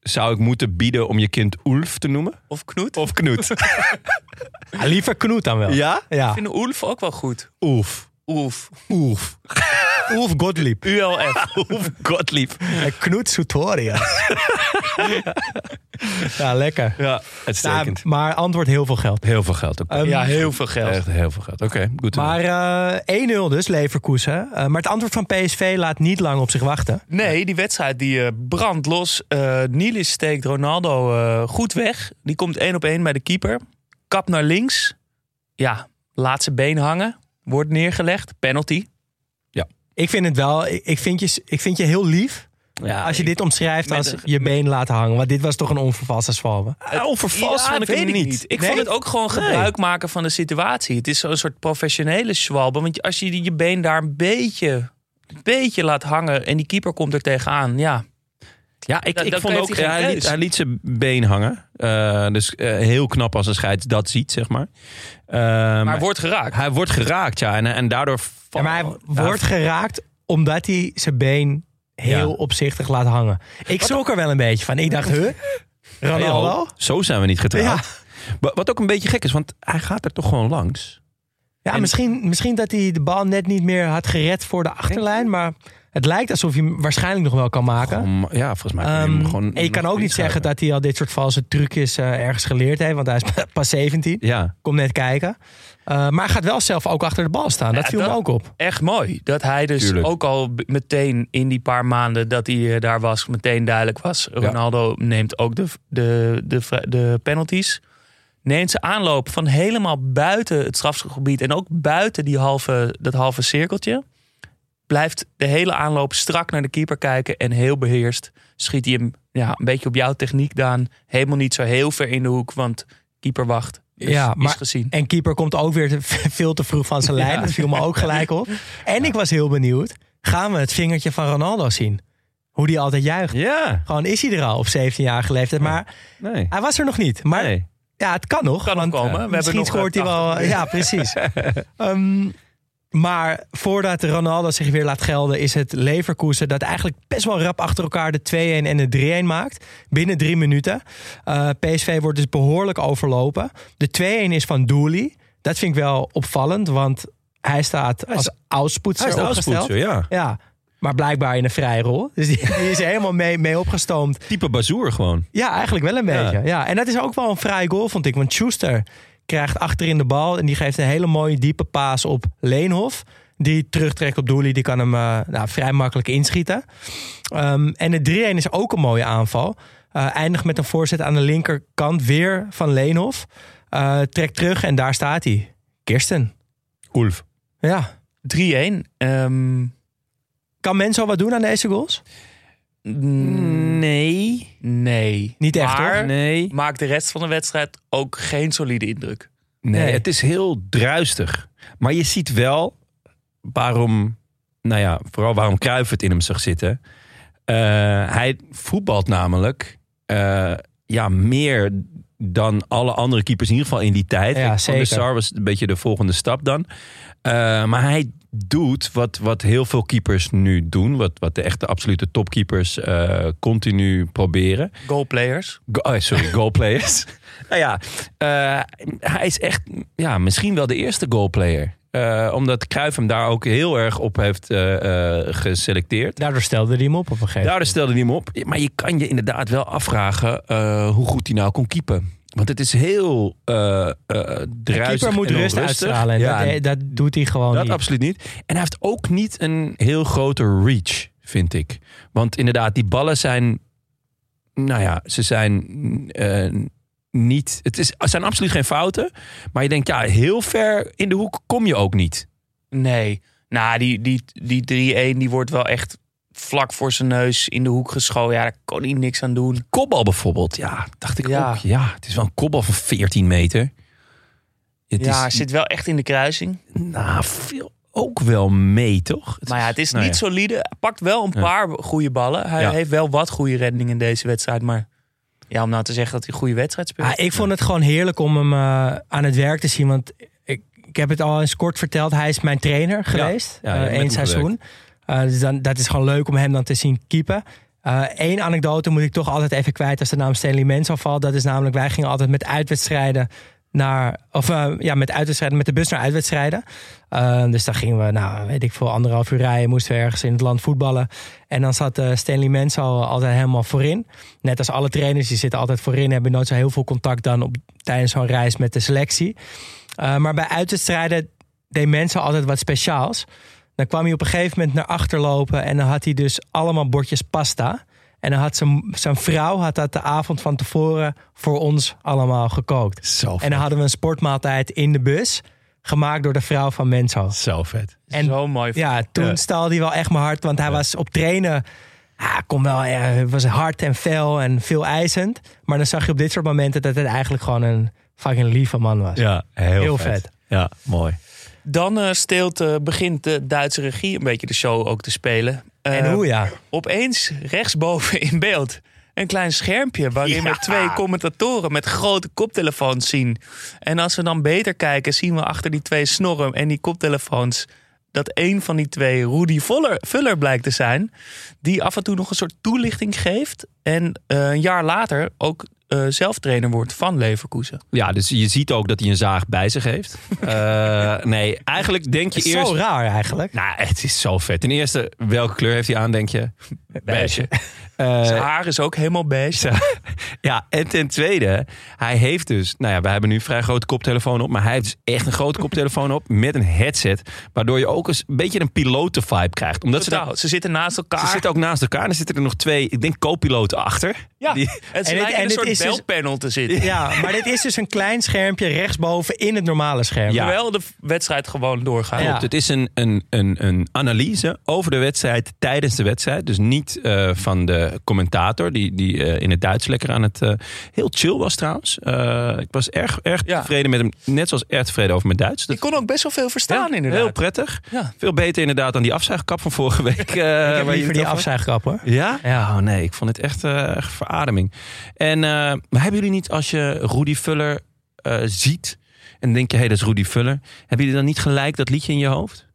zou ik moeten bieden om je kind Ulf te noemen? Of Knoet. Of Knoet? Ah, liever Knoet dan wel. ja? Ja. Ik vind Ulf ook wel goed. Ulf. Ulf. Ulf. Ulf Gottlieb. ULF. Ulf Gottlieb. En Knoet Sutorius. ja, lekker. Ja, Ja, uitstekend. maar antwoord heel veel geld. Heel veel geld ook. Ehm, Ja, heel veel geld. Echt heel veel geld. Oké, goed. Maar weten. eh 1-0 dus, Leverkusen. Eh, maar het antwoord van PSV laat niet lang op zich wachten. Nee, die wedstrijd die eh, brandt los. Eh Nilis steekt Ronaldo eh, goed weg. Die komt één op één bij de keeper. Kap naar links. Ja, laat zijn been hangen. Wordt neergelegd. Penalty. Ik vind het wel, ik vind je, ik vind je heel lief ja, als je dit omschrijft als een- je been laten hangen. Want dit was toch een onvervalste zwalbe. Ah, onvervalst Ja, vond ik weet ik niet. Ik Nee? vond het ook gewoon gebruik maken van de situatie. Het is zo'n soort professionele zwalbe. Want als je je been daar een beetje, een beetje laat hangen en die keeper komt er tegenaan. Ja, Ja, ik, Dan- ik dan vond ook, hij hij, liet, hij zijn been hangen. Eh, dus eh, heel knap als een scheids dat ziet, zeg maar. Eh, maar maar wordt geraakt. hij wordt geraakt, ja. En, en daardoor... Ja, maar hij Ja, wordt geraakt omdat hij zijn been heel Ja. opzichtig laat hangen. Ik schrok er wel een beetje van. Ik dacht, huh? Ronaldo? Hey, Zo zijn we niet getrouwd. Ja. Wat ook een beetje gek is, want hij gaat er toch gewoon langs. Ja, En- misschien, misschien dat hij de bal net niet meer had gered voor de achterlijn. Maar het lijkt alsof hij hem waarschijnlijk nog wel kan maken. Om, ja, volgens mij Ehm, gewoon... en je kan ook niet zeggen dat hij al dit soort valse trucjes eh, ergens geleerd heeft. Want hij is pas 17. Ja, Kom net kijken. Eh, maar hij gaat wel zelf ook achter de bal staan. Dat Ja, viel me dat- ook op. Echt mooi. Dat hij dus Tuurlijk. ook al meteen in die paar maanden dat hij eh, daar was, meteen duidelijk was. Ronaldo neemt ook de, de, de, de penalties. Neemt ze aanloop van helemaal buiten het strafschopgebied en ook buiten die halve, dat halve cirkeltje. Blijft de hele aanloop strak naar de keeper kijken en heel beheerst schiet hij hem ja, een beetje op jouw techniek, Daan. Helemaal niet zo heel ver in de hoek, want keeper wacht. Dus Ja, is maar- gezien. En keeper komt ook weer te, veel te vroeg van zijn lijn. Ja. Dat viel me ook gelijk op. En ik was heel benieuwd. Gaan we het vingertje van Ronaldo zien? Hoe die altijd juicht. ja. Gewoon is hij er al op 17-jarige leeftijd. Maar Nee. hij was er nog niet. Maar nee. ja, het kan nog. Kan nog komen. eh, We hebben misschien nog, scoort hij eh, wel. 80 Ja, precies. Ehm, maar voordat Ronaldo zich weer laat gelden, is het Leverkusen dat eigenlijk best wel rap achter elkaar de 2-1 en de 3-1 maakt. Binnen drie minuten. Eh, PSV wordt dus behoorlijk overlopen. De 2-1 is van Dooley. Dat vind ik wel opvallend, want hij staat als oudspoetser Hij is oudspoetser, ja. Ja, maar blijkbaar in een vrije rol. Dus die, die is helemaal mee, mee opgestoomd. Type bazoer gewoon. Ja, eigenlijk wel een Ja. beetje. Ja. En dat is ook wel een vrije goal, vond ik. Want Schuster krijgt achterin de bal en die geeft een hele mooie diepe paas op Leenhof. Die terugtrekt op Dooley, die kan hem eh, nou, vrij makkelijk inschieten. Ehm, en de 3-1 is ook een mooie aanval. Eh eindigt met een voorzet aan de linkerkant weer van Leenhof. Eh trekt terug en daar staat hij. Kirsten. Ulf. Ja. 3-1. Ehm, Kan Menzo wat doen aan deze goals? Nee. Nee. Niet echt, maar hoor. Nee. maakt de rest van de wedstrijd ook geen solide indruk. Nee, Nee. het is heel druistig. Maar je ziet wel waarom, nou ja, vooral waarom Cruijff het in hem zag zitten. Eh, hij voetbalt namelijk eh, ja, meer dan alle andere keepers, in ieder geval in die tijd. Ja, Van de Sar was een beetje de volgende stap dan. Eh, maar hij doet wat, wat heel veel keepers nu doen. Wat, wat de echte absolute topkeepers eh, continu proberen. Goalplayers. Go- oh, sorry, goalplayers. nou ja, eh, hij is echt ja, misschien wel de eerste goalplayer. Eh omdat Cruijff hem daar ook heel erg op heeft eh, eh, geselecteerd. Daardoor stelde hij hem op op een gegeven moment. Daardoor stelde hij hem op. Maar je kan je inderdaad wel afvragen eh, hoe goed hij nou kon keepen. Want het is heel druisig keeper moet en rust uitstralen. En Ja, dat, dat doet hij gewoon dat niet. absoluut niet. En hij heeft ook niet een heel grote reach, vind ik. Want inderdaad, die ballen zijn. Nou ja, ze zijn eh, niet. Het, is, het zijn absoluut geen fouten. Maar je denkt, ja, heel ver in de hoek kom je ook niet. Nee. Nou, die, die, die 3-1 die wordt wel echt vlak voor zijn neus in de hoek geschoten. Ja, daar kon hij niks aan doen. Kopbal bijvoorbeeld, ja, dacht ik Ja. ook. Ja, het is wel een kopbal van 14 meter. Het ja, hij is zit wel echt in de kruising. nou, veel ook wel mee, toch? Maar ja, het is nou niet ja. solide. Hij pakt wel een Ja. paar goede ballen. Hij Ja. heeft wel wat goede reddingen in deze wedstrijd. Maar ja, om nou te zeggen dat hij een goede wedstrijd speelt. Ah, ik vond het gewoon heerlijk om hem eh, aan het werk te zien. Want ik, ik heb het al eens kort verteld. Hij is mijn trainer geweest. Met één seizoen. Eh, dus dan, dat is gewoon leuk om hem dan te zien keepen. Eén anekdote moet ik toch altijd even kwijt als de naam Stanley Menzo valt. Dat is namelijk, wij gingen altijd met uitwedstrijden naar, of eh, ja, met uitwedstrijden, met de bus naar uitwedstrijden. Dus dan gingen we, nou, weet ik veel, anderhalf uur rijden, moesten we ergens in het land voetballen. En dan zat Stanley Menzo altijd helemaal voorin. Net als alle trainers, die zitten altijd voorin, hebben nooit zo heel veel contact dan op, tijdens zo'n reis met de selectie. Maar bij uitwedstrijden deed Menzo altijd wat speciaals. Dan kwam hij op een gegeven moment naar achter lopen en dan had hij dus allemaal bordjes pasta. En dan had zijn, zijn vrouw had dat de avond van tevoren voor ons allemaal gekookt. Zo En dan hadden we een sportmaaltijd in de bus. Gemaakt door de vrouw van Menzo. Zo vet. En Zo mooi. ja, toen Ja. stalde hij wel echt mijn hart. Want hij was op trainen. Ja, kon wel, eh, was hard en fel en veel eisend. Maar dan zag je op dit soort momenten dat het eigenlijk gewoon een fucking lieve man was. Ja, heel, Heel vet. vet. Ja, mooi. Dan eh, steelt, eh, begint de Duitse regie een beetje de show ook te spelen. En Eh, hoe ja. Opeens rechtsboven in beeld een klein schermpje waarin we twee commentatoren met grote koptelefoons zien. En als we dan beter kijken, zien we achter die twee snorren en die koptelefoons dat een van die twee Rudy Voller, Vuller blijkt te zijn, die af en toe nog een soort toelichting geeft en een jaar later ook eh, zelf trainer wordt van Leverkusen. Ja, dus je ziet ook dat hij een zaag bij zich heeft. Eh, nee, eigenlijk denk je Het is eerst... zo raar eigenlijk. Nou, het is zo vet. Ten eerste, welke kleur heeft hij aan, denk je? Beige. Eh, Zijn haar is ook helemaal beige. ja, en ten tweede, hij heeft dus... Nou ja, we hebben nu een vrij grote koptelefoon op. Maar hij heeft dus echt een grote koptelefoon op met een headset. Waardoor je ook eens een beetje een piloten-vibe krijgt. Omdat ze, daar, Ze zitten naast elkaar. ze zitten ook naast elkaar. En er zitten er nog twee, ik denk, co-piloten achter. ja, Die- het En dit- en een dit soort dus- belpanel te zitten. Ja, maar dit is dus een klein schermpje rechtsboven in het normale scherm. Ja. Terwijl de wedstrijd gewoon doorgaat. Ja. Klopt, het is een, een, een, een analyse over de wedstrijd tijdens de wedstrijd. Dus niet eh, van de commentator, die, die eh, in het Duits lekker aan het... eh, heel chill was trouwens. Eh, ik was erg, erg Ja. tevreden met hem. Net zoals erg tevreden over mijn Duits. Dat Ik kon ook best wel veel verstaan Ja, inderdaad. Heel prettig. Ja. Veel beter inderdaad dan die afzuigkap van vorige week. Ik heb liever die afzuigkap hoor. Ja? Ja. Oh nee, ik vond het echt, echt verademing. En maar hebben jullie niet, als je Rudy Vuller eh, ziet... en denk je, hé, hey, dat is Rudy Vuller... hebben jullie dan niet gelijk dat liedje in je hoofd?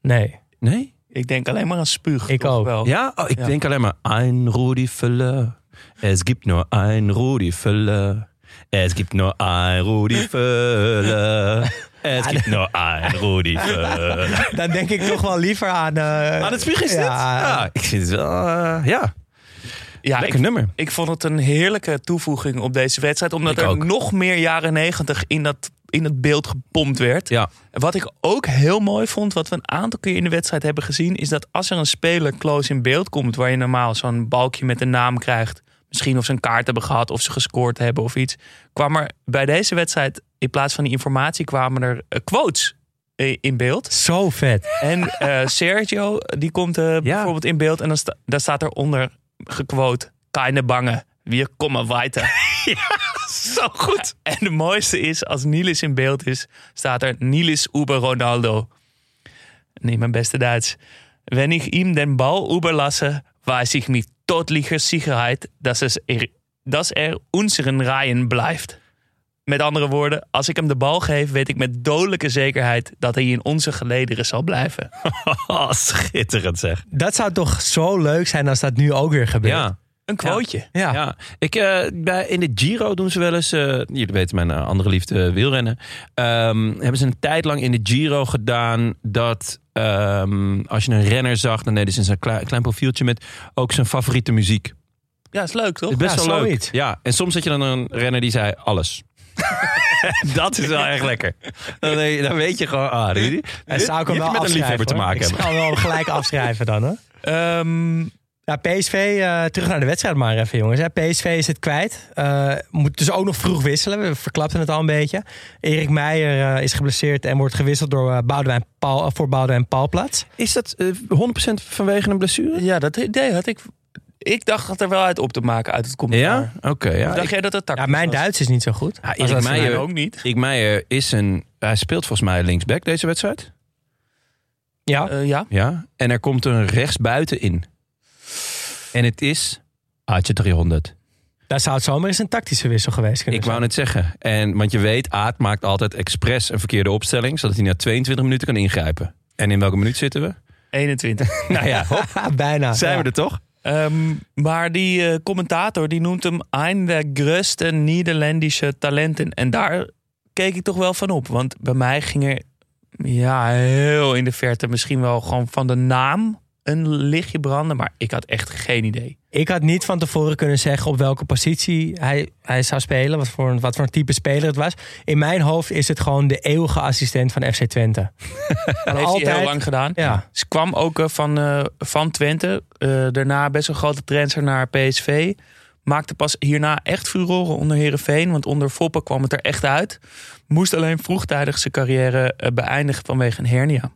Nee. Nee? Ik denk alleen maar aan spuug. Ik ook. Wel. Ja? Oh, ik Ja. denk alleen maar... Ein Rudi Völler. Es gibt nur ein Rudi Völler. Es gibt nur ein Rudi Völler. Es gibt nur ein Rudi Völler. Dan denk ik toch wel liever aan... eh, Aan het spiegel is dit? Ja. Ja, ik vind het wel... eh, ja, Ja, lekker ik, nummer. ik vond het een heerlijke toevoeging op deze wedstrijd. Omdat Ik er ook. nog meer jaren negentig in, dat, in het beeld gepompt werd. Ja. Wat ik ook heel mooi vond, wat we een aantal keer in de wedstrijd hebben gezien... is dat als er een speler close in beeld komt... waar je normaal zo'n balkje met een naam krijgt... misschien of ze een kaart hebben gehad of ze gescoord hebben of iets... kwam er bij deze wedstrijd in plaats van die informatie... kwamen er eh, quotes in beeld. Zo vet. En eh, Sergio, die komt eh, bijvoorbeeld in beeld en dan sta- daar staat eronder gequote: Keine bange, wir kommen weiter. Zo goed. En de mooiste is, als Niels in beeld is, staat er Niels über Ronaldo. Nee, mijn beste Duits. Wenn ich ihm den Ball überlasse, weiß ich mit totlicher Sicherheit, dass, es er, dass er unseren Reihen blijft. Met andere woorden, als ik hem de bal geef, weet ik met dodelijke zekerheid dat hij in onze gelederen zal blijven. Schitterend zeg. Dat zou toch zo leuk zijn als dat nu ook weer gebeurt. Ja. Een quoteje. Ja. Ja, ik, eh, bij, in de Giro doen ze wel eens, eh, jullie weten mijn eh, andere liefde wielrennen, Ehm, hebben ze een tijd lang in de Giro gedaan dat ehm, als je een renner zag, dan deden ze een klein, klein profieltje met ook zijn favoriete muziek. Ja, is leuk toch? is best Ja, wel leuk. zoiets. Ja, en soms had je dan een renner die zei alles. dat is wel echt lekker. Dan, dan weet je gewoon, ah, En zou ik hem je wel met een liefhebber te maken Ik hebben. zou hem wel gelijk afschrijven dan hoor. Ehm, Ja, PSV, eh, terug naar de wedstrijd maar even jongens. Hè. PSV is het kwijt. Eh, moet dus ook nog vroeg wisselen. We verklapten het al een beetje. Erik Meijer eh, is geblesseerd en wordt gewisseld door, Boudewijn Paul, voor Boudewijn Paalplaats. Is dat eh, 100% vanwege een blessure? ja, dat idee had ik. Ik dacht het er wel uit op te maken uit het commentaar. Ja? Oké, ja. Dacht Ik- jij dat het tactisch Ja, mijn was? Duits is niet zo goed. Ja, Erik dat- Meijer- ook niet. Ik Meijer is een. Hij speelt volgens mij linksback deze wedstrijd. Ja, ja. Ja. En er komt een rechtsbuiten in. En het is. Aatje 300. daar zou het zomaar eens een tactische wissel geweest kunnen Ik wou net zeggen. En, want je weet, Aad maakt altijd expres een verkeerde opstelling. Zodat hij na 22 minuten kan ingrijpen. En in welke minuut zitten we? 21. Nou ja, hop, Bijna. zijn ja. we er toch? Ehm, maar die eh, commentator die noemt hem een der grootste Nederlandse talenten. En daar keek ik toch wel van op. Want bij mij ging er ja, heel in de verte misschien wel gewoon van de naam een lichtje branden. Maar ik had echt geen idee. Ik had niet van tevoren kunnen zeggen op welke positie hij, hij zou spelen. Wat voor, een- wat voor een type speler het was. In mijn hoofd is het gewoon de eeuwige assistent van FC Twente. Dat heeft hij heel lang gedaan. Ja. Ze kwam ook eh, van, eh, van Twente. Eh, daarna best een grote transfer naar PSV. Maakte pas hierna echt furoren onder Herenveen. Want onder Foppen kwam het er echt uit. Moest alleen vroegtijdig zijn carrière beëindigen vanwege een hernia.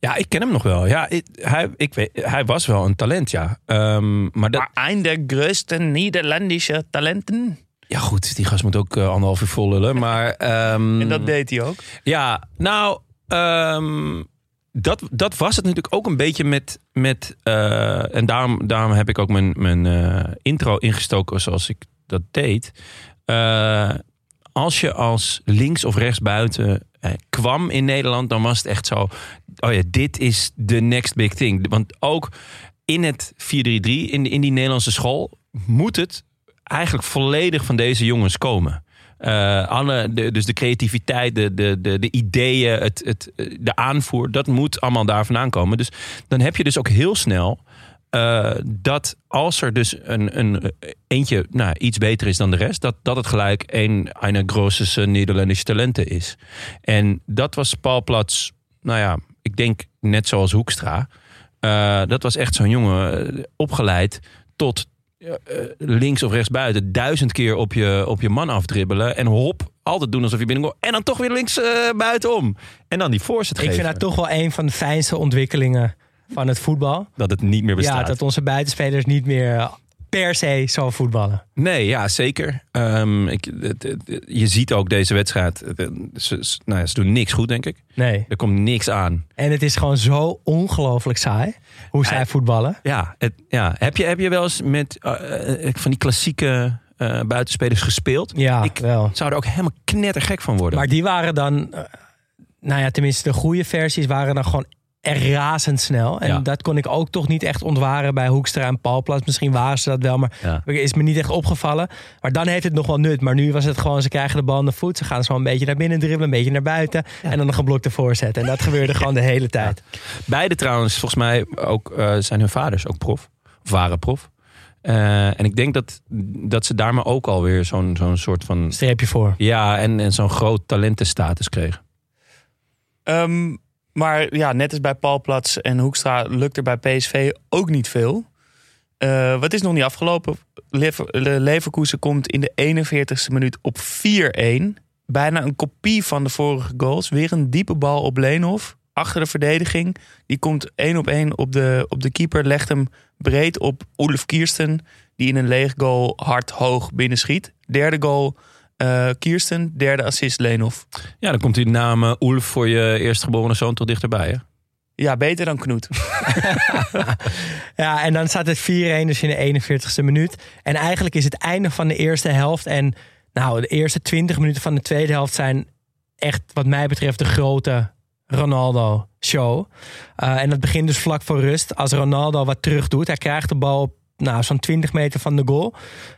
Ja, ik ken hem nog wel. Ja, ik, hij, ik weet, hij was wel een talent, ja. Ehm, maar dat, Maar een der grootste Nederlandse talenten. ja, goed, die gast moet ook eh, anderhalf uur vol lullen. Maar ehm, En dat deed hij ook. Ja, nou, ehm, dat, dat was het natuurlijk ook een beetje met. met eh, en daarom, daarom heb ik ook mijn, mijn eh, intro ingestoken zoals ik dat deed. Als je als links of rechts buiten kwam in Nederland, dan was het echt zo. Oh ja, dit is de next big thing. Want ook in het 4-3-3, in, in die Nederlandse school, moet het eigenlijk volledig van deze jongens komen. Eh, alle, dus de creativiteit, de, de, de, de ideeën, het, het, de aanvoer, dat moet allemaal daar vandaan komen. Dus dan heb je dus ook heel snel eh, dat als er dus een, een eentje nou, iets beter is dan de rest, dat, dat het gelijk een, een grootste Nederlandse talenten is. En dat was Paul Plats, nou ja, ik denk net zoals Hoekstra. Eh, dat was echt zo'n jongen eh, opgeleid tot eh, links of rechts buiten duizend keer op je, op je man afdribbelen. En hop, altijd doen alsof je binnenkomt. En dan toch weer links buitenom. En dan die voorzet Ik geven. vind dat toch wel een van de fijnste ontwikkelingen van het voetbal. Dat het niet meer bestaat. Ja, dat onze buitenspelers niet meer per se zo voetballen. Nee, ja, zeker. Ehm, ik, het- het- je ziet ook deze wedstrijd. het- Ze, nou ja, ze doen niks goed, denk ik. Nee. Er komt niks aan. En het is gewoon zo ongelooflijk saai hoe zij voetballen. Ja, het, ja. Heb, je, heb je wel eens met eh, eh, van die klassieke eh, buitenspelers gespeeld? Ja, ik wel. zou er ook helemaal knettergek van worden. Maar die waren dan, nou ja, tenminste de goede versies waren dan gewoon razendsnel. En Ja. dat kon ik ook toch niet echt ontwaren bij Hoekstra en Palplas. Misschien waren ze dat wel, maar Ja. is me niet echt opgevallen. Maar dan heeft het nog wel nut. Maar nu was het gewoon, ze krijgen de bal aan de voet. Ze gaan zo een beetje naar binnen dribbelen, een beetje naar buiten. En dan een geblokte voorzet. En dat gebeurde gewoon de hele tijd. Beide trouwens, volgens mij ook eh, zijn hun vaders ook prof. Of waren prof. Eh, en ik denk dat, dat ze daar maar ook alweer zo'n zo'n soort van... Streepje voor. Ja, en, en zo'n groot talentenstatus kregen. Ehm, maar ja, net als bij Paul Plats en Hoekstra lukt er bij PSV ook niet veel. Eh, wat is nog niet afgelopen? Lever, Le- Leverkusen komt in de 41ste minuut op 4-1. Bijna een kopie van de vorige goals. Weer een diepe bal op Leenhoff. Achter de verdediging. Die komt één op één op de, op de keeper. Legt hem breed op Ulf Kiersten. Die in een leeg goal hard hoog binnenschiet. Derde goal eh Kiersten. Derde assist Leenhoff. Ja, dan komt die naam eh, Oelf voor je eerstgeboren zoon toch dichterbij, hè? Ja, beter dan Knoet. Ja, en dan staat het 4-1 dus in de 41ste minuut. En eigenlijk is het einde van de eerste helft. En nou, de eerste 20 minuten van de tweede helft zijn echt, wat mij betreft, de grote Ronaldo-show. Eh, en dat begint dus vlak voor rust. Als Ronaldo wat terug doet, hij krijgt de bal op nou, zo'n 20 meter van de goal.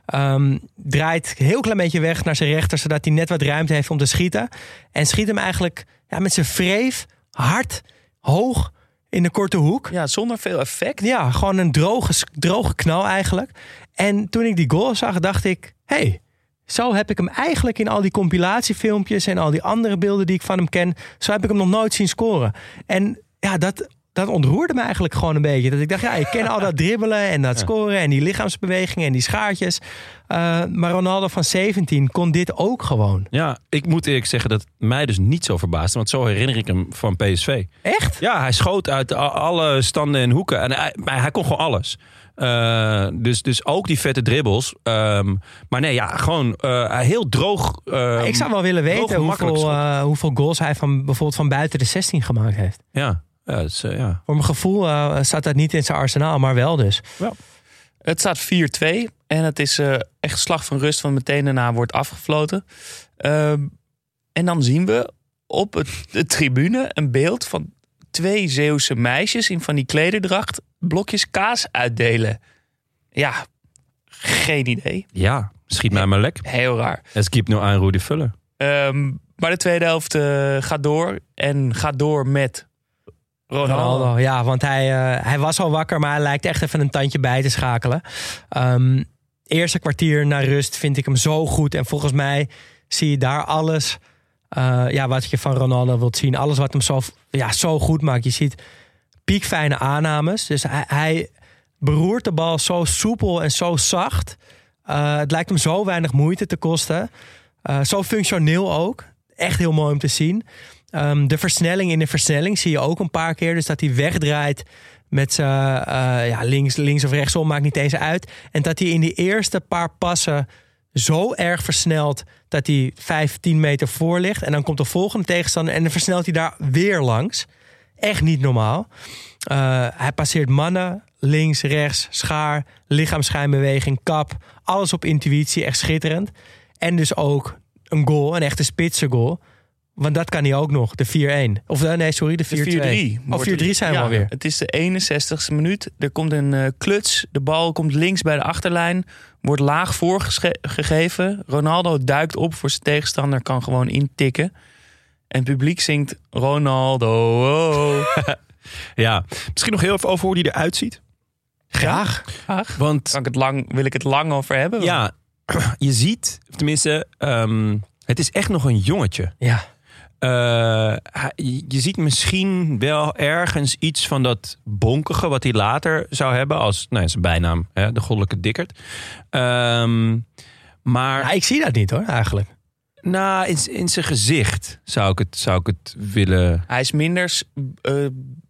Ehm, draait heel klein beetje weg naar zijn rechter, zodat hij net wat ruimte heeft om te schieten. En schiet hem eigenlijk ja, met zijn vreef hard, hoog in de korte hoek. Ja, zonder veel effect. Ja, gewoon een droge, droge knal eigenlijk. En toen ik die goal zag, dacht ik... hey, zo heb ik hem eigenlijk in al die compilatiefilmpjes... en al die andere beelden die ik van hem ken... zo heb ik hem nog nooit zien scoren. En ja, dat, dat ontroerde me eigenlijk gewoon een beetje. Dat ik dacht, ja, ik ken al dat dribbelen en dat scoren... en die lichaamsbewegingen en die schaartjes. Eh, maar Ronaldo van 17 kon dit ook gewoon. Ja, ik moet eerlijk zeggen dat mij dus niet zo verbaasde. Want zo herinner ik hem van PSV. Echt? Ja, hij schoot uit alle standen en hoeken. En hij, kon gewoon alles. Eh, dus, dus ook die vette dribbles. Ehm, maar nee, ja, gewoon eh, heel droog. ehm, ik zou wel willen weten hoeveel, hoeveel goals hij van, bijvoorbeeld van buiten de 16 gemaakt heeft. Ja, ja, dat is, eh, ja. Voor mijn gevoel eh, staat dat niet in zijn arsenaal, maar wel dus. Het staat 4-2 en het is eh, echt slag van rust, want meteen daarna wordt afgefloten. Ehm, en dan zien we op het, de tribune een beeld van twee Zeeuwse meisjes in van die klederdracht blokjes kaas uitdelen. Ja, geen idee. Ja, schiet mij maar lek. Heel raar. Es gibt nur ein Rudi Vuller. Ehm, maar de tweede helft eh, gaat door. En gaat door met Ronaldo. Ja, want hij, eh, hij was al wakker, maar hij lijkt echt even een tandje bij te schakelen. Ehm, eerste kwartier naar rust vind ik hem zo goed. En volgens mij zie je daar alles eh, ja, wat je van Ronaldo wilt zien. Alles wat hem zo, ja, zo goed maakt. Je ziet piekfijne aannames. Dus hij, beroert de bal zo soepel en zo zacht. Eh, het lijkt hem zo weinig moeite te kosten. Zo functioneel ook. Echt heel mooi om te zien. Ehm, de versnelling in de versnelling zie je ook een paar keer. Dus dat hij wegdraait met zijn eh, ja, links, links of rechtsom, maakt niet eens uit. En dat hij in die eerste paar passen zo erg versnelt dat hij 15 meter voor ligt. En dan komt de volgende tegenstander en dan versnelt hij daar weer langs. Echt niet normaal. Uh, hij passeert mannen, links, rechts, schaar, lichaamsschijnbeweging, kap. Alles op intuïtie, echt schitterend. En dus ook een goal, een echte spitse goal. Want dat kan hij ook nog, de 4-1. Of eh, nee, sorry, de 4-2. De 4-3. Oh, 4-3 zijn we Ja, alweer. Het is de 61ste minuut. Er komt een eh, kluts. De bal komt links bij de achterlijn. Wordt laag voorgegeven. Ronaldo duikt op voor zijn tegenstander. Kan gewoon intikken. En het publiek zingt Ronaldo. oh. Ja, misschien nog heel even over hoe hij eruit ziet. Graag. Graag. Want Kan ik het lang, wil ik het lang over hebben? ja, je ziet, of tenminste, ehm, het is echt nog een jongetje. Ja. Eh, je ziet misschien wel ergens iets van dat bonkige wat hij later zou hebben als nou, zijn bijnaam, hè, de goddelijke dikkerd. Ehm, maar Ja, ik zie dat niet hoor, eigenlijk. nou, in, in zijn gezicht zou ik het, zou ik het willen. Hij is minder eh,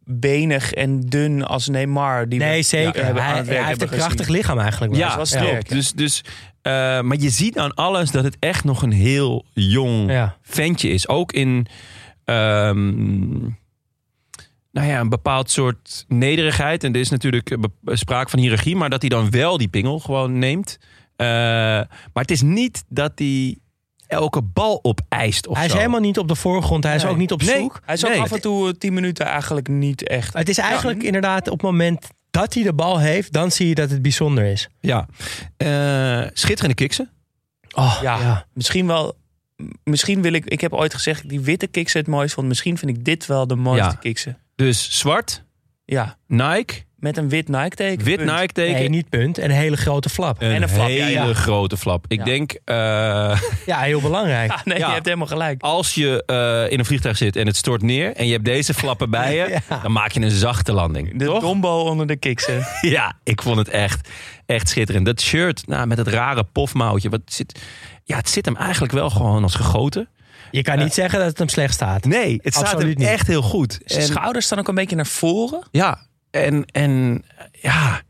benig en dun als Neymar. Die Nee, zeker. ja, hebben aan hij, heeft een krachtig lichaam eigenlijk. wel. Ja, sterk, ja. Dus, dus, eh, maar je ziet aan alles dat het echt nog een heel jong Ja. ventje is. Ook in ehm, nou ja, een bepaald soort nederigheid. En er is natuurlijk eh, sprake van hiërarchie, maar dat hij dan wel die pingel gewoon neemt. Eh, maar het is niet dat hij elke bal opeist of Hij is zo. helemaal niet op de voorgrond. Hij is Nee. ook niet op Nee. zoek. Hij is ook Nee. af en toe 10 minuten eigenlijk niet echt. Het is eigenlijk inderdaad op het moment dat hij de bal heeft, dan zie je dat het bijzonder is. Ja. Eh, schitterende kiksen. Oh, Ja, ja. misschien wel. Misschien wil ik. Ik heb ooit gezegd die witte kiksen het mooist vond. Misschien vind ik dit wel de mooiste Ja. kiksen. Dus zwart, Ja, Nike, met een wit Nike teken. wit punt. Nike teken. Nee, niet punt. En een hele grote flap. Een, En een flap, hele ja. grote flap. Ik Ja. denk, eh, Ja, heel belangrijk. Ja, nee, Ja. je hebt helemaal gelijk. als je eh, in een vliegtuig zit en het stort neer... en je hebt deze flappen bij je, Ja. dan maak je een zachte landing. De Toch? dombo onder de kiksen. Ja, ik vond het echt, echt schitterend. Dat shirt nou, met het rare pofmouwtje. Wat zit, ja, het zit hem eigenlijk wel gewoon als gegoten. Je kan niet zeggen dat het hem slecht staat. Nee, het staat hem niet. echt heel goed. Zijn En- schouders staan ook een beetje naar voren. Ja, en, en ja,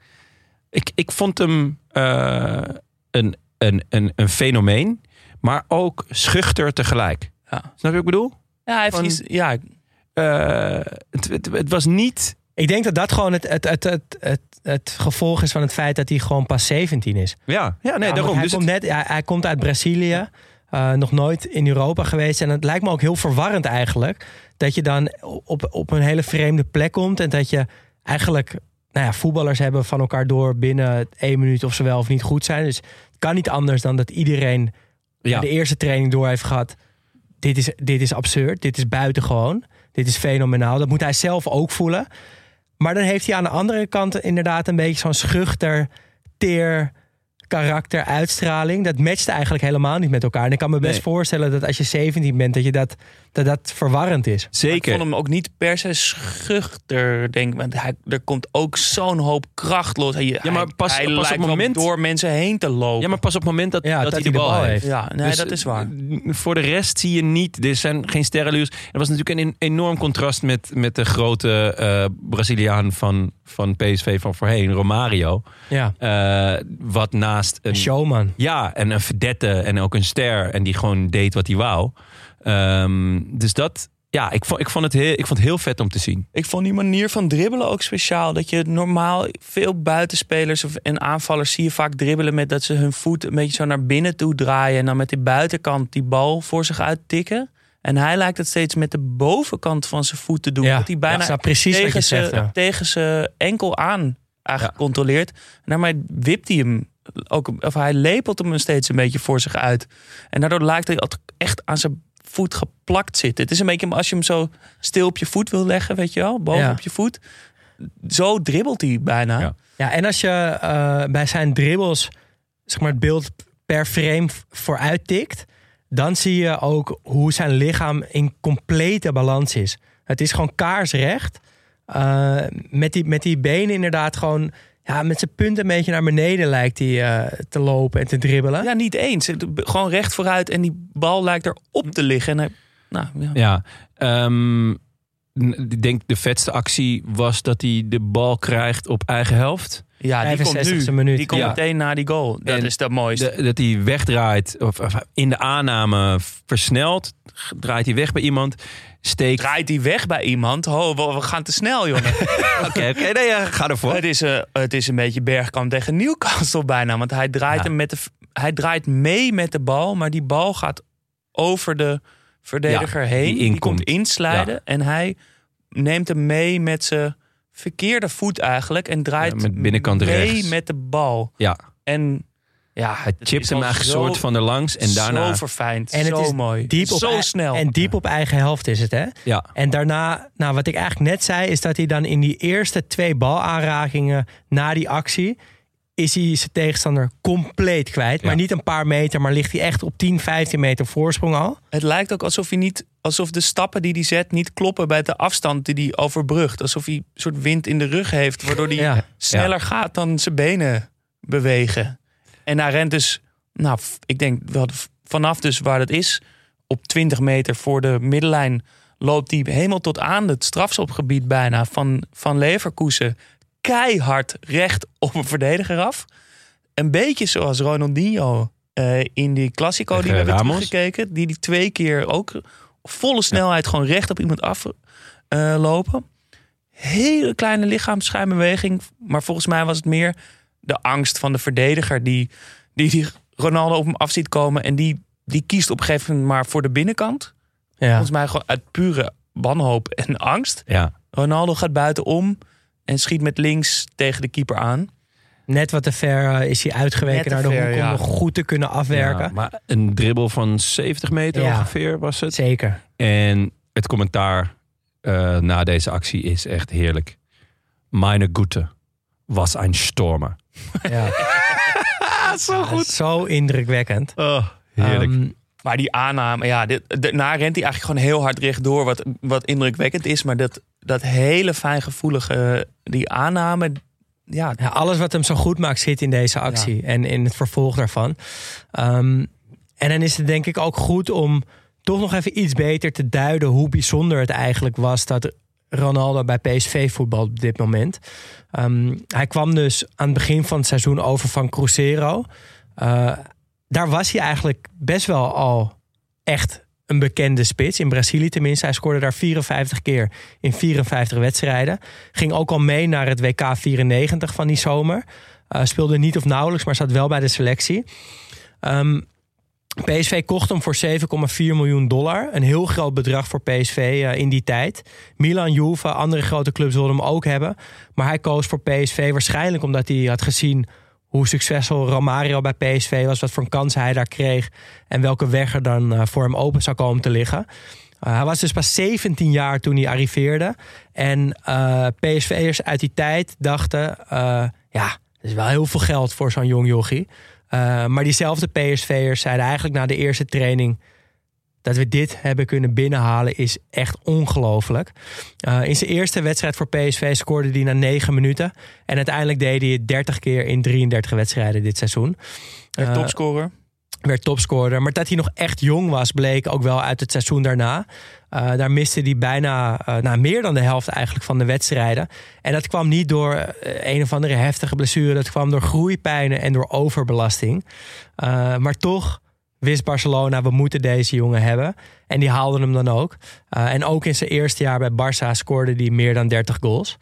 ik, ik vond hem eh, een, een, een, een fenomeen, maar ook schuchter tegelijk. Ja. Snap je wat ik bedoel? Ja, hij heeft Van- iets, ja, Eh, het, het, het was niet. Ik denk dat dat gewoon het, het, het, het, het, het gevolg is van het feit dat hij gewoon pas 17 is. Ja, ja nee, Ja, daarom. Hij, Dus komt net, hij, hij komt uit Brazilië. eh, nog nooit in Europa geweest. En het lijkt me ook heel verwarrend eigenlijk. Dat je dan op, op een hele vreemde plek komt. En dat je eigenlijk nou ja, voetballers hebben van elkaar door binnen één minuut of ze wel of niet goed zijn. Dus het kan niet anders dan dat iedereen ja, de eerste training door heeft gehad. Dit is, dit is absurd. Dit is buitengewoon. Dit is fenomenaal. Dat moet hij zelf ook voelen. Maar dan heeft hij aan de andere kant inderdaad een beetje zo'n schuchter, teer karakter, uitstraling. Dat matcht eigenlijk helemaal niet met elkaar. En ik kan me best Nee. voorstellen dat als je 17 bent, dat je dat, dat, dat verwarrend is. ik zeker. vond hem ook niet per se schuchter, denk ik. Want hij, er komt ook zo'n hoop kracht los. Hij, Ja, maar hij- pas- hij pas op het moment- door mensen heen te lopen. Ja, maar pas op het moment dat, Ja, dat, hij de bal, heeft. Ja, nee, Dus, dat is waar. eh, Voor de rest zie je niet. Er zijn geen sterrenluurs. Er was natuurlijk een enorm contrast met, met de grote eh, Braziliaan van, van PSV van voorheen, Romario. Ja, Eh, wat naast een, een showman. Ja, en een verdette en ook een ster. En die gewoon deed wat hij wou. Ehm, dus dat, ja, ik vond, ik, vond het heel, ik vond het heel vet om te zien. Ik vond die manier van dribbelen ook speciaal. Dat je normaal veel buitenspelers of- en aanvallers zie je vaak dribbelen met dat ze hun voet een beetje zo naar binnen toe draaien. En dan met die buitenkant die bal voor zich uit tikken. En hij lijkt het steeds met de bovenkant van zijn voet te doen. Ja, dat hij bijna ja, precies wat je tegen, zegt, zijn, ja. tegen zijn enkel aan eigenlijk controleert. En daarmee wipt hij hem ook, of hij lepelt hem steeds een beetje voor zich uit. En daardoor lijkt hij echt aan zijn voet geplakt zitten. Het is een beetje als je hem zo stil op je voet wil leggen, weet je wel, boven Ja. op je voet. Zo dribbelt hij bijna. Ja. Ja, en als je eh, bij zijn dribbles zeg maar, het beeld per frame vooruit tikt, dan zie je ook hoe zijn lichaam in complete balans is. Het is gewoon kaarsrecht. Eh, met, die, met die benen inderdaad gewoon... Ja, met zijn punt een beetje naar beneden lijkt hij eh, te lopen en te dribbelen. Ja, niet eens. Gewoon recht vooruit en die bal lijkt erop te liggen. En hij, nou, ja. Ja, ehm, ik denk de vetste actie was dat hij de bal krijgt op eigen helft. Ja, die komt 65e nu. minuut. Die komt Ja. meteen na die goal. Dat En is het mooiste. De- dat hij wegdraait, of, of in de aanname versnelt, draait hij weg bij iemand, steekt. Draait hij weg bij iemand? Oh, we, we gaan te snel, jongen. Oké, oké, nee, ja, ga ervoor. het, is, eh, het is een beetje Bergkamp tegen Newcastle bijna. Want hij draait, Ja. hem met de, hij draait mee met de bal, maar die bal gaat over de verdediger heen. die Die, komt inslijden en hij neemt hem mee met zijn verkeerde voet eigenlijk. En draait Ja, met binnenkant mee rechts. met de bal. Ja, En ja, hij het chipt hem eigenlijk zo- soort van er langs en daarna. Zo verfijnd, En het zo is mooi. diep op zo snel. En diep op eigen helft is het, hè? Ja, En daarna, nou, wat ik eigenlijk net zei, is dat hij dan in die eerste twee balaanrakingen na die actie. Is hij zijn tegenstander compleet kwijt. Ja. Maar niet een paar meter, maar ligt hij echt op 10, 15 meter voorsprong al. Het lijkt ook alsof hij niet, alsof de stappen die hij zet niet kloppen bij de afstand die hij overbrugt. Alsof hij een soort wind in de rug heeft, waardoor hij Ja. sneller gaat dan zijn benen bewegen. En hij rent dus, nou, ik denk vanaf dus waar het is, op 20 meter voor de middenlijn loopt hij helemaal tot aan het strafschopgebied bijna van, van Leverkusen. Keihard recht op een verdediger af. Een beetje zoals Ronaldinho eh, in die Classico die we hebben Ramos. teruggekeken. Die die twee keer ook volle snelheid gewoon recht op iemand aflopen. Hele kleine lichaamsschuimbeweging. Maar volgens mij was het meer de angst van de verdediger die, die, die Ronaldo op hem af ziet komen. En die, die kiest op een gegeven moment maar voor de binnenkant. Ja. Volgens mij gewoon uit pure wanhoop en angst. ja. Ronaldo gaat buitenom en schiet met links tegen de keeper aan. Net wat te ver eh, is hij uitgeweken naar de ver, hoek om ja. nog goed te kunnen afwerken. Ja, maar een dribbel van 70 meter Ja. ongeveer was het. Zeker. En het commentaar eh, na deze actie is echt heerlijk. Meine Gute was een stormer. Ja. zo Ja, Zo indrukwekkend. Oh, heerlijk. Ehm, Maar die aanname, ja, dit, daarna rent hij eigenlijk gewoon heel hard rechtdoor. Wat, wat indrukwekkend is. Maar dat, dat hele fijngevoelige, die aanname. Ja, Ja, alles wat hem zo goed maakt zit in deze actie en in het vervolg daarvan. Ehm, en dan is het denk ik ook goed om toch nog even iets beter te duiden hoe bijzonder het eigenlijk was dat Ronaldo bij PSV voetbal op dit moment. Ehm, hij kwam dus aan het begin van het seizoen over van Cruzeiro. Eh, daar was hij eigenlijk best wel al echt een bekende spits. In Brazilië tenminste. Hij scoorde daar 54 keer in 54 wedstrijden. Ging ook al mee naar het WK 94 van die zomer. Eh, speelde niet of nauwelijks, maar zat wel bij de selectie. Ehm, PSV kocht hem voor 7,4 miljoen dollar. Een heel groot bedrag voor PSV eh, in die tijd. Milan, Juve, andere grote clubs wilden hem ook hebben. Maar hij koos voor PSV waarschijnlijk omdat hij had gezien hoe succesvol Romario bij PSV was, wat voor kansen hij daar kreeg en welke weg er dan eh, voor hem open zou komen te liggen. Uh, hij was dus pas 17 jaar toen hij arriveerde. En uh, PSV'ers uit die tijd dachten, uh, ja, dat is wel heel veel geld voor zo'n jong jochie. Maar diezelfde PSV'ers zeiden eigenlijk na de eerste training... dat we dit hebben kunnen binnenhalen is echt ongelooflijk. Uh, in zijn eerste wedstrijd voor PSV scoorde hij na 9 minuten. En uiteindelijk deed hij het 30 keer in 33 wedstrijden dit seizoen. Uh, topscorer. Werd topscorer. Maar dat hij nog echt jong was, bleek ook wel uit het seizoen daarna. Uh, daar miste hij bijna uh, nou, meer dan de helft eigenlijk van de wedstrijden. En dat kwam niet door een of andere heftige blessure. Dat kwam door groeipijnen en door overbelasting. Maar toch wist Barcelona, we moeten deze jongen hebben. En die haalden hem dan ook. Uh, en ook in zijn eerste jaar bij Barça scoorde hij meer dan 30 goals.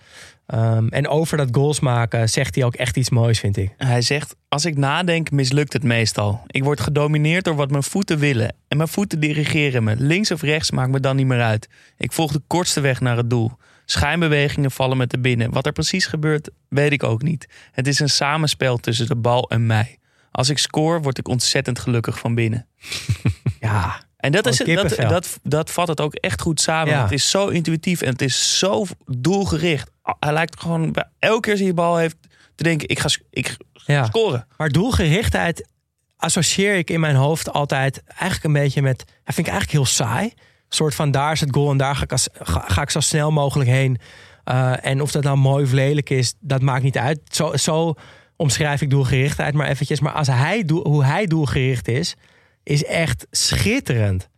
Um, en over dat goals maken zegt hij ook echt iets moois, vind ik. Hij zegt, als ik nadenk mislukt het meestal. Ik word gedomineerd door wat mijn voeten willen. En mijn voeten dirigeren me. Links of rechts maakt me dan niet meer uit. Ik volg de kortste weg naar het doel. Schijnbewegingen vallen met de binnen. Wat er precies gebeurt, weet ik ook niet. Het is een samenspel tussen de bal en mij. Als ik score, word ik ontzettend gelukkig van binnen. Ja, En dat, is, Gewoon het- dat, dat, dat vat het ook echt goed samen. Ja. Het is zo intuïtief en het is zo doelgericht. Hij lijkt gewoon bij elke keer als hij de bal heeft te denken: ik ga, ik ga ja. scoren. Maar doelgerichtheid associeer ik in mijn hoofd altijd eigenlijk een beetje met... Dat vind ik eigenlijk heel saai. Een soort van daar is het goal en daar ga ik, ga, ga ik zo snel mogelijk heen. Uh, en of dat nou mooi of lelijk is, dat maakt niet uit. Zo, zo omschrijf ik doelgerichtheid maar eventjes. Maar als hij, hoe hij doelgericht is, is echt schitterend.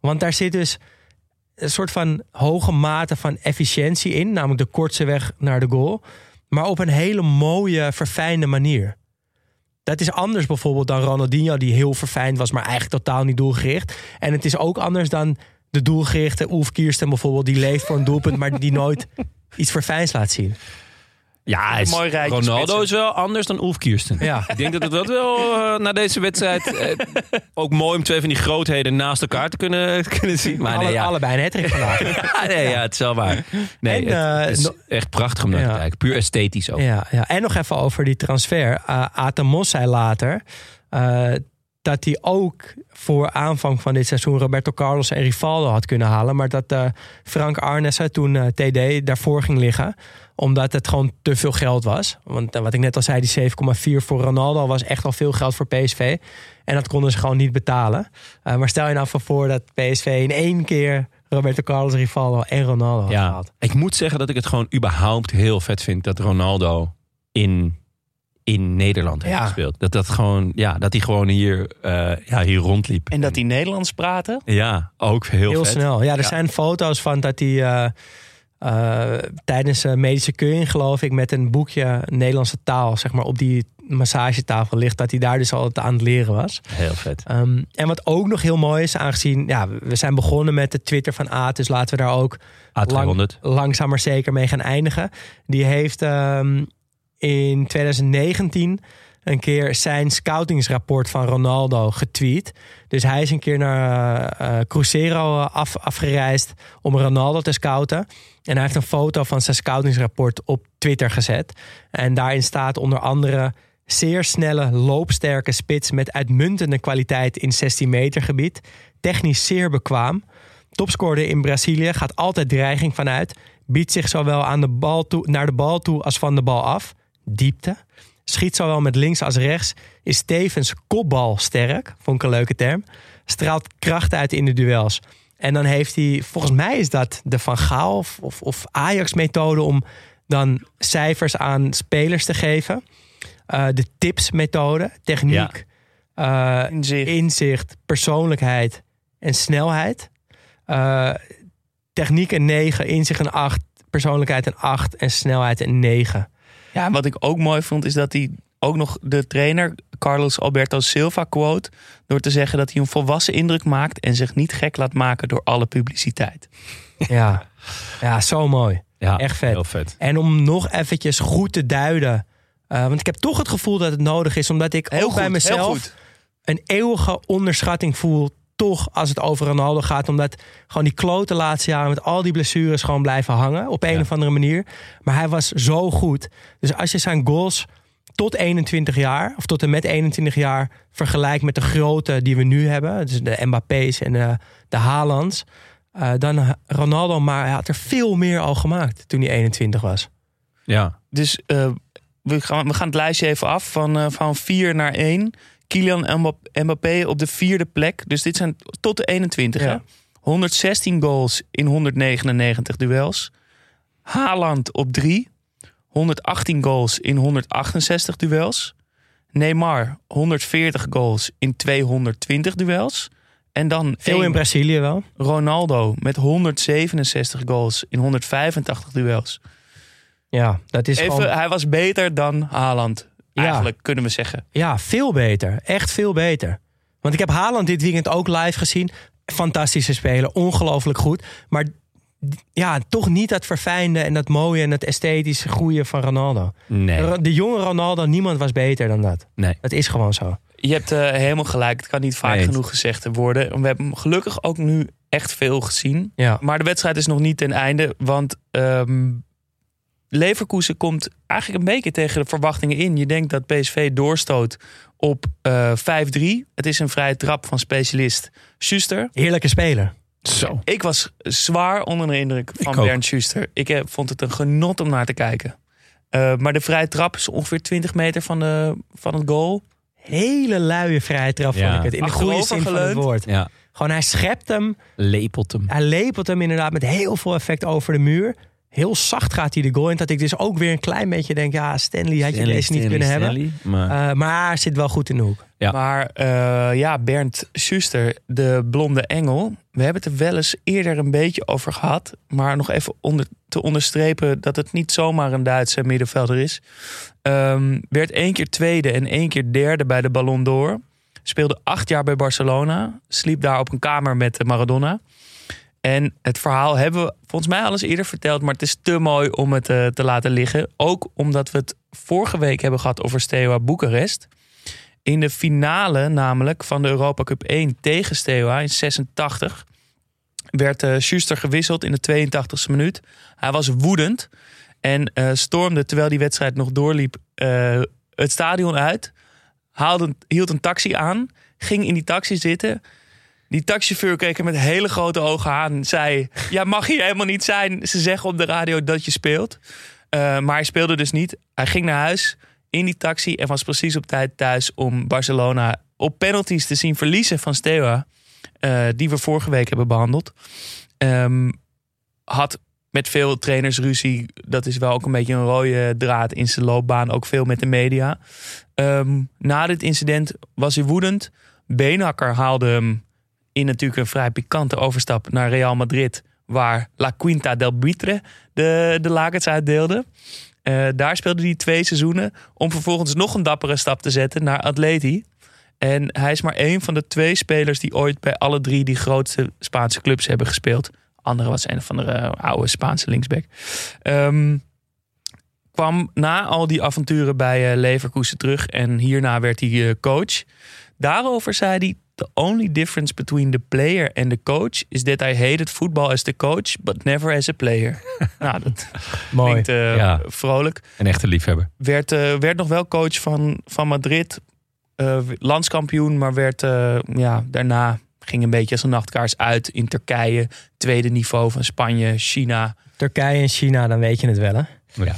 Want daar zit dus een soort van hoge mate van efficiëntie in. Namelijk de kortste weg naar de goal. Maar op een hele mooie, verfijnde manier. Dat is anders bijvoorbeeld dan Ronaldinho, die heel verfijnd was, maar eigenlijk totaal niet doelgericht. En het is ook anders dan de doelgerichte Oef Kiersten bijvoorbeeld, die leeft voor een doelpunt, maar die nooit iets verfijns laat zien. Ja, hij is- mooi rijtje Ronaldo spitsen. is wel anders dan Ulf Kirsten. Ja. Ik denk dat het dat wel eh, na deze wedstrijd eh, ook mooi om twee van die grootheden naast elkaar te kunnen, kunnen zien. Maar Alle, nee, ja. Allebei een hattrick vandaag. Ja, nee, ja, het is wel waar. Nee, En, het, het eh, is no- echt prachtig om naar te kijken. Puur esthetisch ook. Ja, ja, en nog even over die transfer. Atemos zei later dat hij ook voor aanvang van dit seizoen Roberto Carlos en Rivaldo had kunnen halen. Maar dat eh, Frank Arnessen toen eh, TD daarvoor ging liggen. Omdat het gewoon te veel geld was. Want eh, wat ik net al zei, die 7,4 voor Ronaldo was echt al veel geld voor PSV. En dat konden ze gewoon niet betalen. Maar stel je nou van voor dat PSV in één keer Roberto Carlos, Rivaldo en Ronaldo had Ja, gehaald. ik moet zeggen dat ik het gewoon überhaupt heel vet vind dat Ronaldo in, in Nederland heeft Ja. gespeeld. Dat, dat, gewoon, ja, dat hij gewoon hier, eh, ja, hier rondliep. En dat die Nederlands praten. Ja, ook heel, Heel vet. snel. Ja, er Ja. zijn foto's van dat hij eh, eh, tijdens een medische keuring, geloof ik, met een boekje Nederlandse taal, zeg maar, op die massagetafel ligt. Dat hij daar dus al aan het leren was. Heel vet. Ehm, en wat ook nog heel mooi is, aangezien ja, we zijn begonnen met de Twitter van Aad, dus laten we daar ook A200. langzaam maar zeker mee gaan eindigen. Die heeft ehm, in 2019 een keer zijn scoutingsrapport van Ronaldo getweet. Dus hij is een keer naar eh, Cruzeiro af, afgereisd om Ronaldo te scouten. En hij heeft een foto van zijn scoutingsrapport op Twitter gezet. En daarin staat onder andere zeer snelle, loopsterke spits met uitmuntende kwaliteit in 16 meter gebied. Technisch zeer bekwaam. Topscorer in Brazilië gaat altijd dreiging vanuit. Biedt zich zowel aan de bal toe, naar de bal toe als van de bal af. Diepte. Schiet zowel met links als rechts. Is tevens kopbalsterk. Vond ik een leuke term. Straalt kracht uit in de duels. En dan heeft hij, volgens mij is dat de Van Gaal of, of, of Ajax-methode om dan cijfers aan spelers te geven. Eh, de tips-methode, techniek, eh, Inzicht. inzicht, persoonlijkheid en snelheid. Eh, techniek een 9, inzicht een 8, persoonlijkheid een 8 en snelheid een 9. Ja, en wat ik ook mooi vond is dat hij ook nog de trainer Carlos Alberto Silva quote door te zeggen dat hij een volwassen indruk maakt en zich niet gek laat maken door alle publiciteit. Ja. ja, zo mooi. Ja, Echt vet. Heel vet. En om nog eventjes goed te duiden. eh, want ik heb toch het gevoel dat het nodig is. Omdat ik Heel ook bij goed, mezelf een eeuwige onderschatting voel. Toch als het over Ronaldo gaat. Omdat gewoon die klote laatste jaren met al die blessures gewoon blijven hangen. Op een Ja. of andere manier. Maar hij was zo goed. Dus als je zijn goals tot 21 jaar. Of tot en met 21 jaar vergelijkt met de grote die we nu hebben. Dus de Mbappé's en de, de Haalands. eh, dan Ronaldo, maar hij had er veel meer al gemaakt toen hij 21 was. Ja. Dus eh, we, gaan, we gaan het lijstje even af van, eh, van 4 naar 1. Kylian Mbap- Mbappé op de vierde plek. Dus dit zijn tot de 21. Ja. Hè? 116 goals in 199 duels. Haaland op 3. 118 goals in 168 duels. Neymar 140 goals in 220 duels. En dan Veel één in Brazilië wel. Ronaldo met 167 goals in 185 duels. Ja, dat is Even, gewoon... hij was beter dan Haaland. Ja. Eigenlijk kunnen we zeggen. Ja, veel beter. Echt veel beter. Want ik heb Haaland dit weekend ook live gezien. Fantastische speler, ongelooflijk goed. Maar ja, toch niet dat verfijnde en dat mooie en dat esthetische goede van Ronaldo. Nee. De jonge Ronaldo, niemand was beter dan dat. Nee. Dat is gewoon zo. Je hebt eh, helemaal gelijk. Het kan niet vaak Nee. genoeg gezegd worden. We hebben hem gelukkig ook nu echt veel gezien. Ja. Maar de wedstrijd is nog niet ten einde. Want ehm, Leverkusen komt eigenlijk een beetje tegen de verwachtingen in. Je denkt dat PSV doorstoot op eh 5-3. Het is een vrije trap van specialist Schuster. Heerlijke speler. Zo. Ik was zwaar onder de indruk van. Bernd Schuster. Ik eh, vond het een genot om naar te kijken. Eh, maar de vrije trap is ongeveer 20 meter van, de, van het goal. Hele luie vrije trap Ja. vond ik het. In de goede zin van het woord. Ja, Gewoon hij schept hem. lepelt hem. Hij lepelt hem inderdaad met heel veel effect over de muur. Heel zacht gaat hij de goal in. Dat ik dus ook weer een klein beetje denk... Ja, Stanley had je Stanley, deze niet Stanley, kunnen hebben. Maar Eh, maar hij zit wel goed in de hoek. Ja. Maar eh, ja, Bernd Schuster, de blonde engel. We hebben het er wel eens eerder een beetje over gehad. Maar nog even onder, te onderstrepen dat het niet zomaar een Duitse middenvelder is. Ehm, werd één keer tweede en één keer derde bij de Ballon d'Or. Speelde acht jaar bij Barcelona. Sliep daar op een kamer met Maradona. En het verhaal hebben we volgens mij al eens eerder verteld. Maar het is te mooi om het eh, te laten liggen. Ook omdat we het vorige week hebben gehad over Steaua Boekarest. In de finale namelijk van de Europa Cup 1 tegen Steaua in 86 werd eh Schuster gewisseld in de 82e minuut. Hij was woedend en eh, stormde terwijl die wedstrijd nog doorliep het stadion uit. Haalde, hield een taxi aan, ging in die taxi zitten. Die taxichauffeur keek hem met hele grote ogen aan zei... Ja, mag hier helemaal niet zijn. Ze zeggen op de radio dat je speelt. Eh, maar hij speelde dus niet. Hij ging naar huis in die taxi en was precies op tijd thuis... om Barcelona op penalties te zien verliezen van Steaua. eh, die we vorige week hebben behandeld. Ehm, had met veel trainers ruzie. Dat is wel ook een beetje een rode draad in zijn loopbaan. Ook veel met de media. Ehm, na dit incident was hij woedend. Beenhakker haalde hem in natuurlijk een vrij pikante overstap naar Real Madrid. Waar La Quinta del Buitre de, de lakens uitdeelde. Eh, daar speelde hij twee seizoenen. Om vervolgens nog een dappere stap te zetten naar Atleti. En hij is maar één van de twee spelers die ooit bij alle drie die grootste Spaanse clubs hebben gespeeld. Andere was een van de eh, oude Spaanse linksback. Ehm, kwam na al die avonturen bij eh, Leverkusen terug en hierna werd hij coach. Daarover zei hij: The only difference between the player and the coach is that I hated football as the coach, but never as a player. nou, dat Mooi. klinkt eh, Ja. vrolijk. een echte liefhebber. Werd, eh, werd nog wel coach van, van Madrid. eh, landskampioen, maar werd eh, ja, daarna ging een beetje als een nachtkaars uit in Turkije. Tweede niveau van Spanje, China. Turkije en China, dan weet je het wel hè. Ja.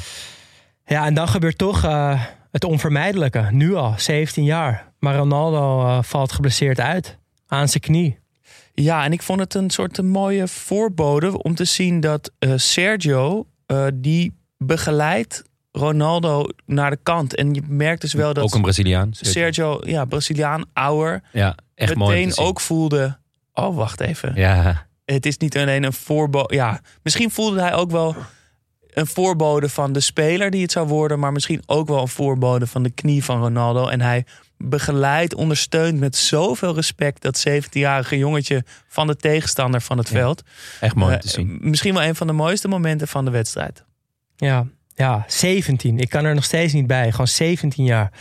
Ja, en dan gebeurt toch eh, het onvermijdelijke. Nu al, 17 jaar. Maar Ronaldo eh, valt geblesseerd uit. Aan zijn knie. Ja, en ik vond het een soort een mooie voorbode om te zien dat eh, Sergio, eh, die begeleidt Ronaldo naar de kant. En je merkt dus wel dat Ook een Braziliaan. Sergio, ja, Braziliaan, ouder, Ja, echt mooi meteen te zien. ook voelde... Oh, wacht even. Ja, Het is niet alleen een voorbode. Ja, misschien voelde hij ook wel een voorbode van de speler die het zou worden, maar misschien ook wel een voorbode van de knie van Ronaldo. En hij begeleidt, ondersteunt met zoveel respect dat 17-jarige jongetje van de tegenstander van het Ja. veld. echt mooi om Eh, te zien. Misschien wel een van de mooiste momenten van de wedstrijd. Ja, ja, 17. Ik kan er nog steeds niet bij. Gewoon 17 jaar.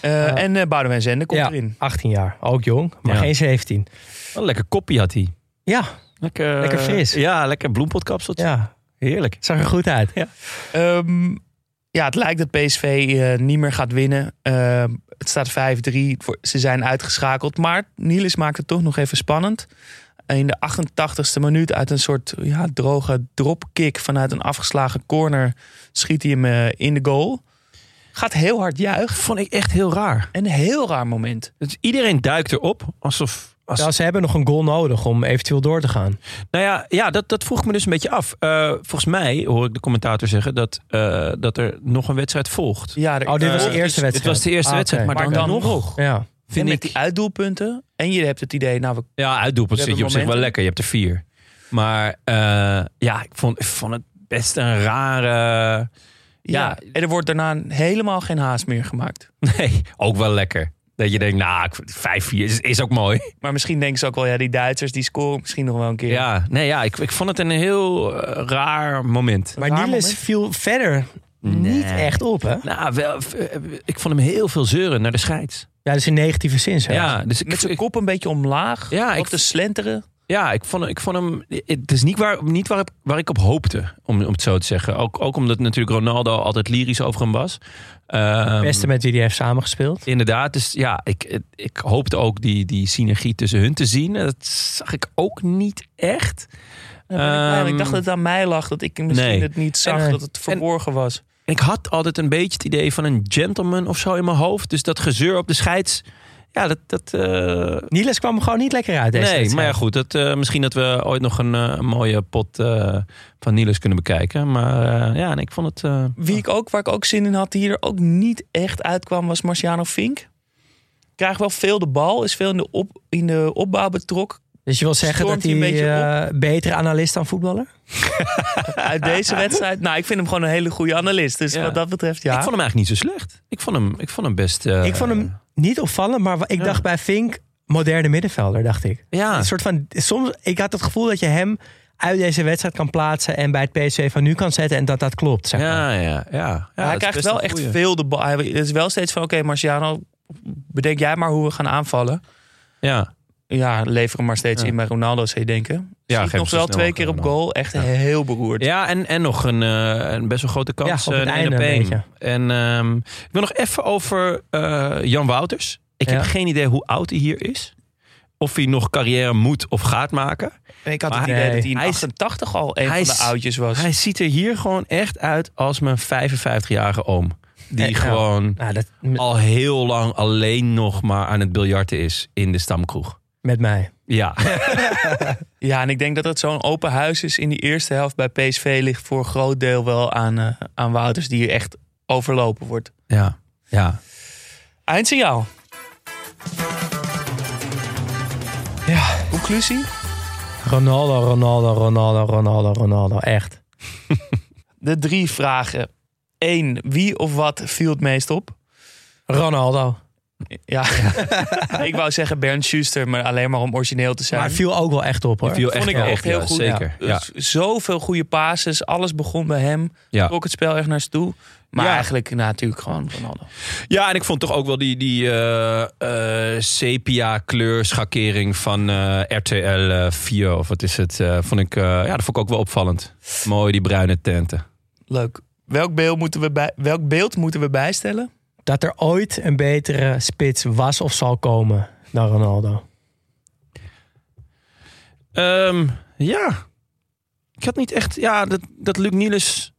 Eh, Ja. En uh, Boudewijn Zende komt ja, erin. 18 jaar. Ook jong, maar Ja. geen 17. Wat een lekker koppie had hij. Ja, Lekker, Lekker fris. Ja, lekker bloempotkapseltje. ja. Heerlijk. Zag er goed uit. Ehm, ja, het lijkt dat PSV eh, niet meer gaat winnen. Ehm, het staat 5-3. Voor- Ze zijn uitgeschakeld. Maar Niels maakt het toch nog even spannend. In de 88ste minuut uit een soort ja, droge dropkick vanuit een afgeslagen corner schiet hij hem eh, in de goal. Gaat heel hard juichen. Vond ik echt heel raar. Een heel raar moment. Dus iedereen duikt erop alsof... Als, Ja, ze hebben nog een goal nodig om eventueel door te gaan. Nou ja, ja dat, dat vroeg me dus een beetje af. Eh, volgens mij hoor ik de commentator zeggen dat, eh, dat er nog een wedstrijd volgt. Ja, Oh, dit was de eerste Dit wedstrijd. was de eerste Ah, wedstrijd, maar, Maar dan, dan nog. nog. Ja. Vind met ik, die uitdoelpunten. En je hebt het idee, nou, we ja, uitdoelpunt We zit je op zich wel lekker. Je hebt er vier. Maar eh, ja, ik vond, ik vond het best een rare... Ja, Ja. en er wordt daarna helemaal geen haast meer gemaakt. Nee, ook wel lekker. Dat je denkt, nou, ik- 5-4 is, is ook mooi. Maar misschien denken ze ook wel, ja, die Duitsers die scoren misschien nog wel een keer. Ja, nee, ja ik, ik vond het een heel eh, raar moment. Maar Raar Niels moment. viel verder niet echt op, hè? Nou, wel, eh, ik vond hem heel veel zeuren naar de scheids. Ja, dat is in negatieve zin. zo. Ja, dus ik, Met zijn kop een beetje omlaag. Ja, ik- te slenteren. Ja, ik vond, ik vond hem. Het is niet waar, niet waar, ik, waar ik op hoopte, om, om het zo te zeggen. Ook, ook omdat natuurlijk Ronaldo altijd lyrisch over hem was. Ehm, Beste met wie hij heeft samengespeeld. Inderdaad, dus ja, ik, ik hoopte ook die, die synergie tussen hun te zien. Dat zag ik ook niet echt. Ja, ik ik Ehm, dacht dat het aan mij lag. Dat ik misschien nee. het niet zag. En- dat het verborgen was. Ik had altijd een beetje het idee van een gentleman of zo in mijn hoofd. Dus dat gezeur op de scheids. Ja, dat. dat eh, Niels kwam gewoon niet lekker uit deze nee, maar ja, goed. Dat, eh, misschien dat we ooit nog een, eh, mooie pot eh, van Niels kunnen bekijken. Maar eh, ja, en ik vond het. eh, Wie ik ook, waar ik ook zin in had, die er ook niet echt uitkwam, was Marciano Fink. Krijgt wel veel de bal, is veel in de, op, in de opbouw betrokken. Dus je wil zeggen Stormt dat hij een beetje eh, betere analist dan voetballer? Uit deze wedstrijd. Nou, ik vind hem gewoon een hele goede analist. Dus Ja. wat dat betreft, ja. Ik vond hem eigenlijk niet zo slecht. Ik vond hem, ik vond hem best. eh, ik vond hem niet opvallend, maar ik Ja. dacht bij Fink moderne middenvelder, dacht ik. Ja, Een soort van, soms, ik had het gevoel dat je hem uit deze wedstrijd kan plaatsen en bij het PSV van nu kan zetten en dat dat klopt. Zeg maar. ja, ja, ja. ja. Hij krijgt wel echt veel de bal. Hij is wel steeds van, oké Marciano, bedenk jij maar hoe we gaan aanvallen. Ja, Ja, lever hem maar steeds Ja. in bij Ronaldo, zou je denken. Ja, hem nog wel twee keer op goal. Echt Ja. heel beroerd. ja en, en nog een, eh, een best wel grote kans. Ja, op het eh, een einde een. En ehm, ik wil nog even over eh, Jan Wouters. Ik Ja. heb geen idee hoe oud hij hier is. Of hij nog carrière moet of gaat maken. En ik had Maar het idee dat hij in hij is- 88 al een hij van de oudjes was. Hij ziet er hier gewoon echt uit als mijn 55-jarige oom. Die gewoon Nou, dat, al heel lang alleen nog maar aan het biljarten is in de stamkroeg. Met mij. Ja, Ja, en ik denk dat het zo'n open huis is in die eerste helft bij PSV ligt voor een groot deel wel aan, eh, aan Wouters die echt overlopen wordt. ja, ja. Eindsignaal. Ja. Conclusie? Ronaldo, Ronaldo, Ronaldo, Ronaldo, Ronaldo. Echt. De drie vragen. Eén, wie of wat viel het meest op? Ronaldo. Ja, ik wou zeggen Bernd Schuster, maar alleen maar om origineel te zijn. Maar het viel ook wel echt op hoor. Viel vond ik wel echt heel ja, goed. Zeker. Ja. Dus Zoveel goede passes, alles begon bij hem. Ja. Trok het spel echt naar ze toe. Maar Ja. eigenlijk nou, natuurlijk gewoon Ronaldo. Ja, en ik vond toch ook wel die, die eh, eh, sepia kleurschakering van eh, RTL eh, 4 of wat is het? eh, vond ik, eh, ja, dat vond ik ook wel opvallend. Mooi die bruine tenten. Leuk. Welk beeld moeten we, bij, welk beeld moeten we bijstellen? Dat er ooit een betere spits was of zal komen dan Ronaldo. Ehm, ja, ik had niet echt, ja, dat, dat Luc Niels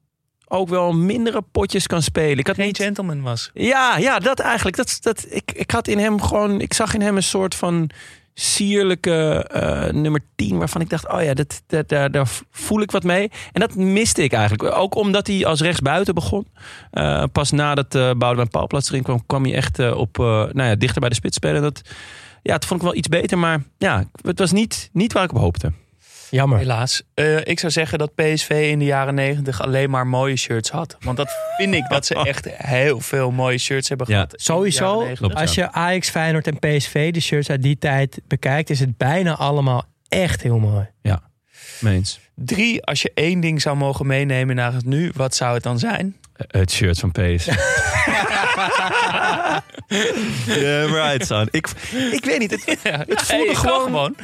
ook wel mindere potjes kan spelen. Ik had Geen niet, gentleman was. Ja, ja, dat eigenlijk. Dat, dat, ik, ik had in hem gewoon. Ik zag in hem een soort van sierlijke eh, nummer 10. Waarvan ik dacht: oh ja, dat, dat, daar, voel ik wat mee. En dat miste ik eigenlijk. Ook omdat hij als rechtsbuiten begon. Eh, pas nadat uh, Boudewijn Paalplaats erin kwam, kwam hij echt op, nou ja, dichter bij de spits spelen. Dat, ja, het vond ik wel iets beter. Maar ja, het was niet, niet waar ik op hoopte. Jammer. Helaas. Eh, ik zou zeggen dat PSV in de jaren negentig alleen maar mooie shirts had. Want dat vind ik dat ze echt heel veel mooie shirts hebben Ja. gehad. Sowieso, jaren 90. Klopt. als je Ajax, Feyenoord en PSV, de shirts uit die tijd bekijkt, is het bijna allemaal echt heel mooi. Meens. Drie, als je één ding zou mogen meenemen naar het nu, wat zou het dan zijn? Het shirt van PS. yeah, right, son. Ik, ik weet niet. Het, Het voelde gewoon- gewoon.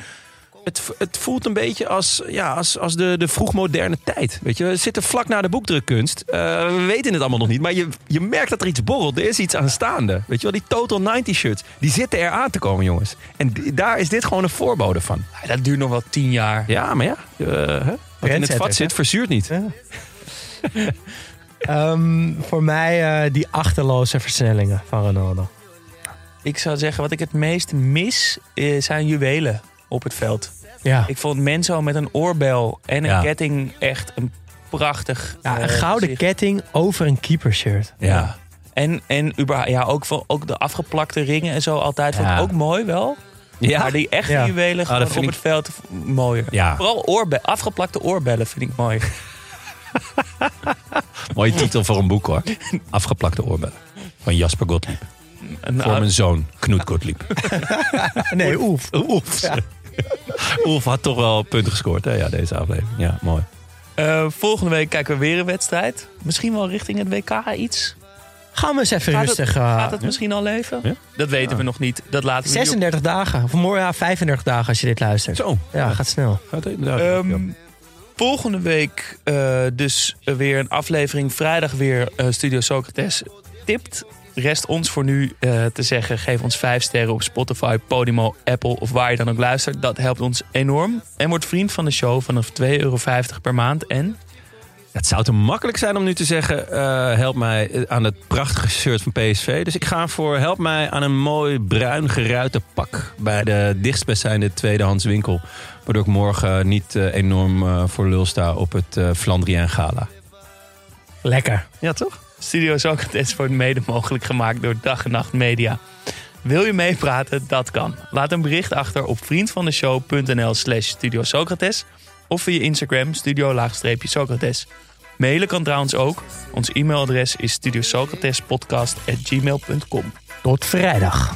Het, het voelt een beetje als, ja, als, als de, de vroegmoderne tijd. Weet je, we zitten vlak na de boekdrukkunst. Eh, we weten het allemaal nog niet. Maar je, je merkt dat er iets borrelt. Er is iets aanstaande. Weet je wel, die Total 90 shirts. Die zitten er aan te komen, jongens. En daar is dit gewoon een voorbode van. Ja, dat duurt nog wel tien jaar. Ja, maar ja. eh, hè? Wat in het vat hè? zit, verzuurt niet. Ehm, voor mij eh, die achterloze versnellingen van Ronaldo. Ik zou zeggen, wat ik het meest mis, zijn juwelen op het veld. Ja, Ik vond Menzo met een oorbel en een Ja. ketting echt een prachtig... ja een eh, gouden gezicht. ketting over een keepershirt. Ja. En, en überhaupt, ja, ook, van, ook de afgeplakte ringen en zo altijd. Vond ik Ja. ook mooi wel. Ja. Maar die echte Ja. juwelen vind op ik- het veld mooier. Ja. Vooral oorbe afgeplakte oorbellen vind ik mooi. Mooie titel voor een boek hoor. Afgeplakte oorbellen. Van Jasper Gottlieb. Een Voor mijn zoon, Knoet Gottlieb. Nee, oef. Oef. Oef had toch wel punten gescoord, hè? Ja, deze aflevering. Ja, mooi. Eh, volgende week kijken we weer een wedstrijd. Misschien wel richting het WK iets. Gaan we eens even Gaat het, rustig. eh, gaat het misschien al leven? Ja? Dat weten we nog niet. Dat laten we niet op- 36 dagen. Of morgen ja, 35 dagen als je dit luistert. Zo. Ja, gaat snel. Gaat inderdaad. Ehm, ja. Volgende week eh, dus weer een aflevering. Vrijdag weer eh, Studio Socrates tipt. Rest ons voor nu eh, te zeggen: geef ons 5 sterren op Spotify, Podimo, Apple of waar je dan ook luistert. Dat helpt ons enorm. En word vriend van de show vanaf 2,50 euro per maand. En Het zou te makkelijk zijn om nu te zeggen: eh, help mij aan het prachtige shirt van PSV. Dus ik ga voor help mij aan een mooi bruin geruite pak bij de dichtstbijzijnde tweedehands winkel. Waardoor ik morgen niet eh, enorm voor lul sta op het Flandrien Gala. Lekker. Ja, toch? Studio Socrates wordt mede mogelijk gemaakt door Dag en Nacht Media. Wil je meepraten? Dat kan. Laat een bericht achter op vriendvandeshow.nl slash Studio Socrates of via Instagram studio-socrates. Mailen kan trouwens ook. Ons e-mailadres is studiosocratespodcast.gmail.com. Tot vrijdag.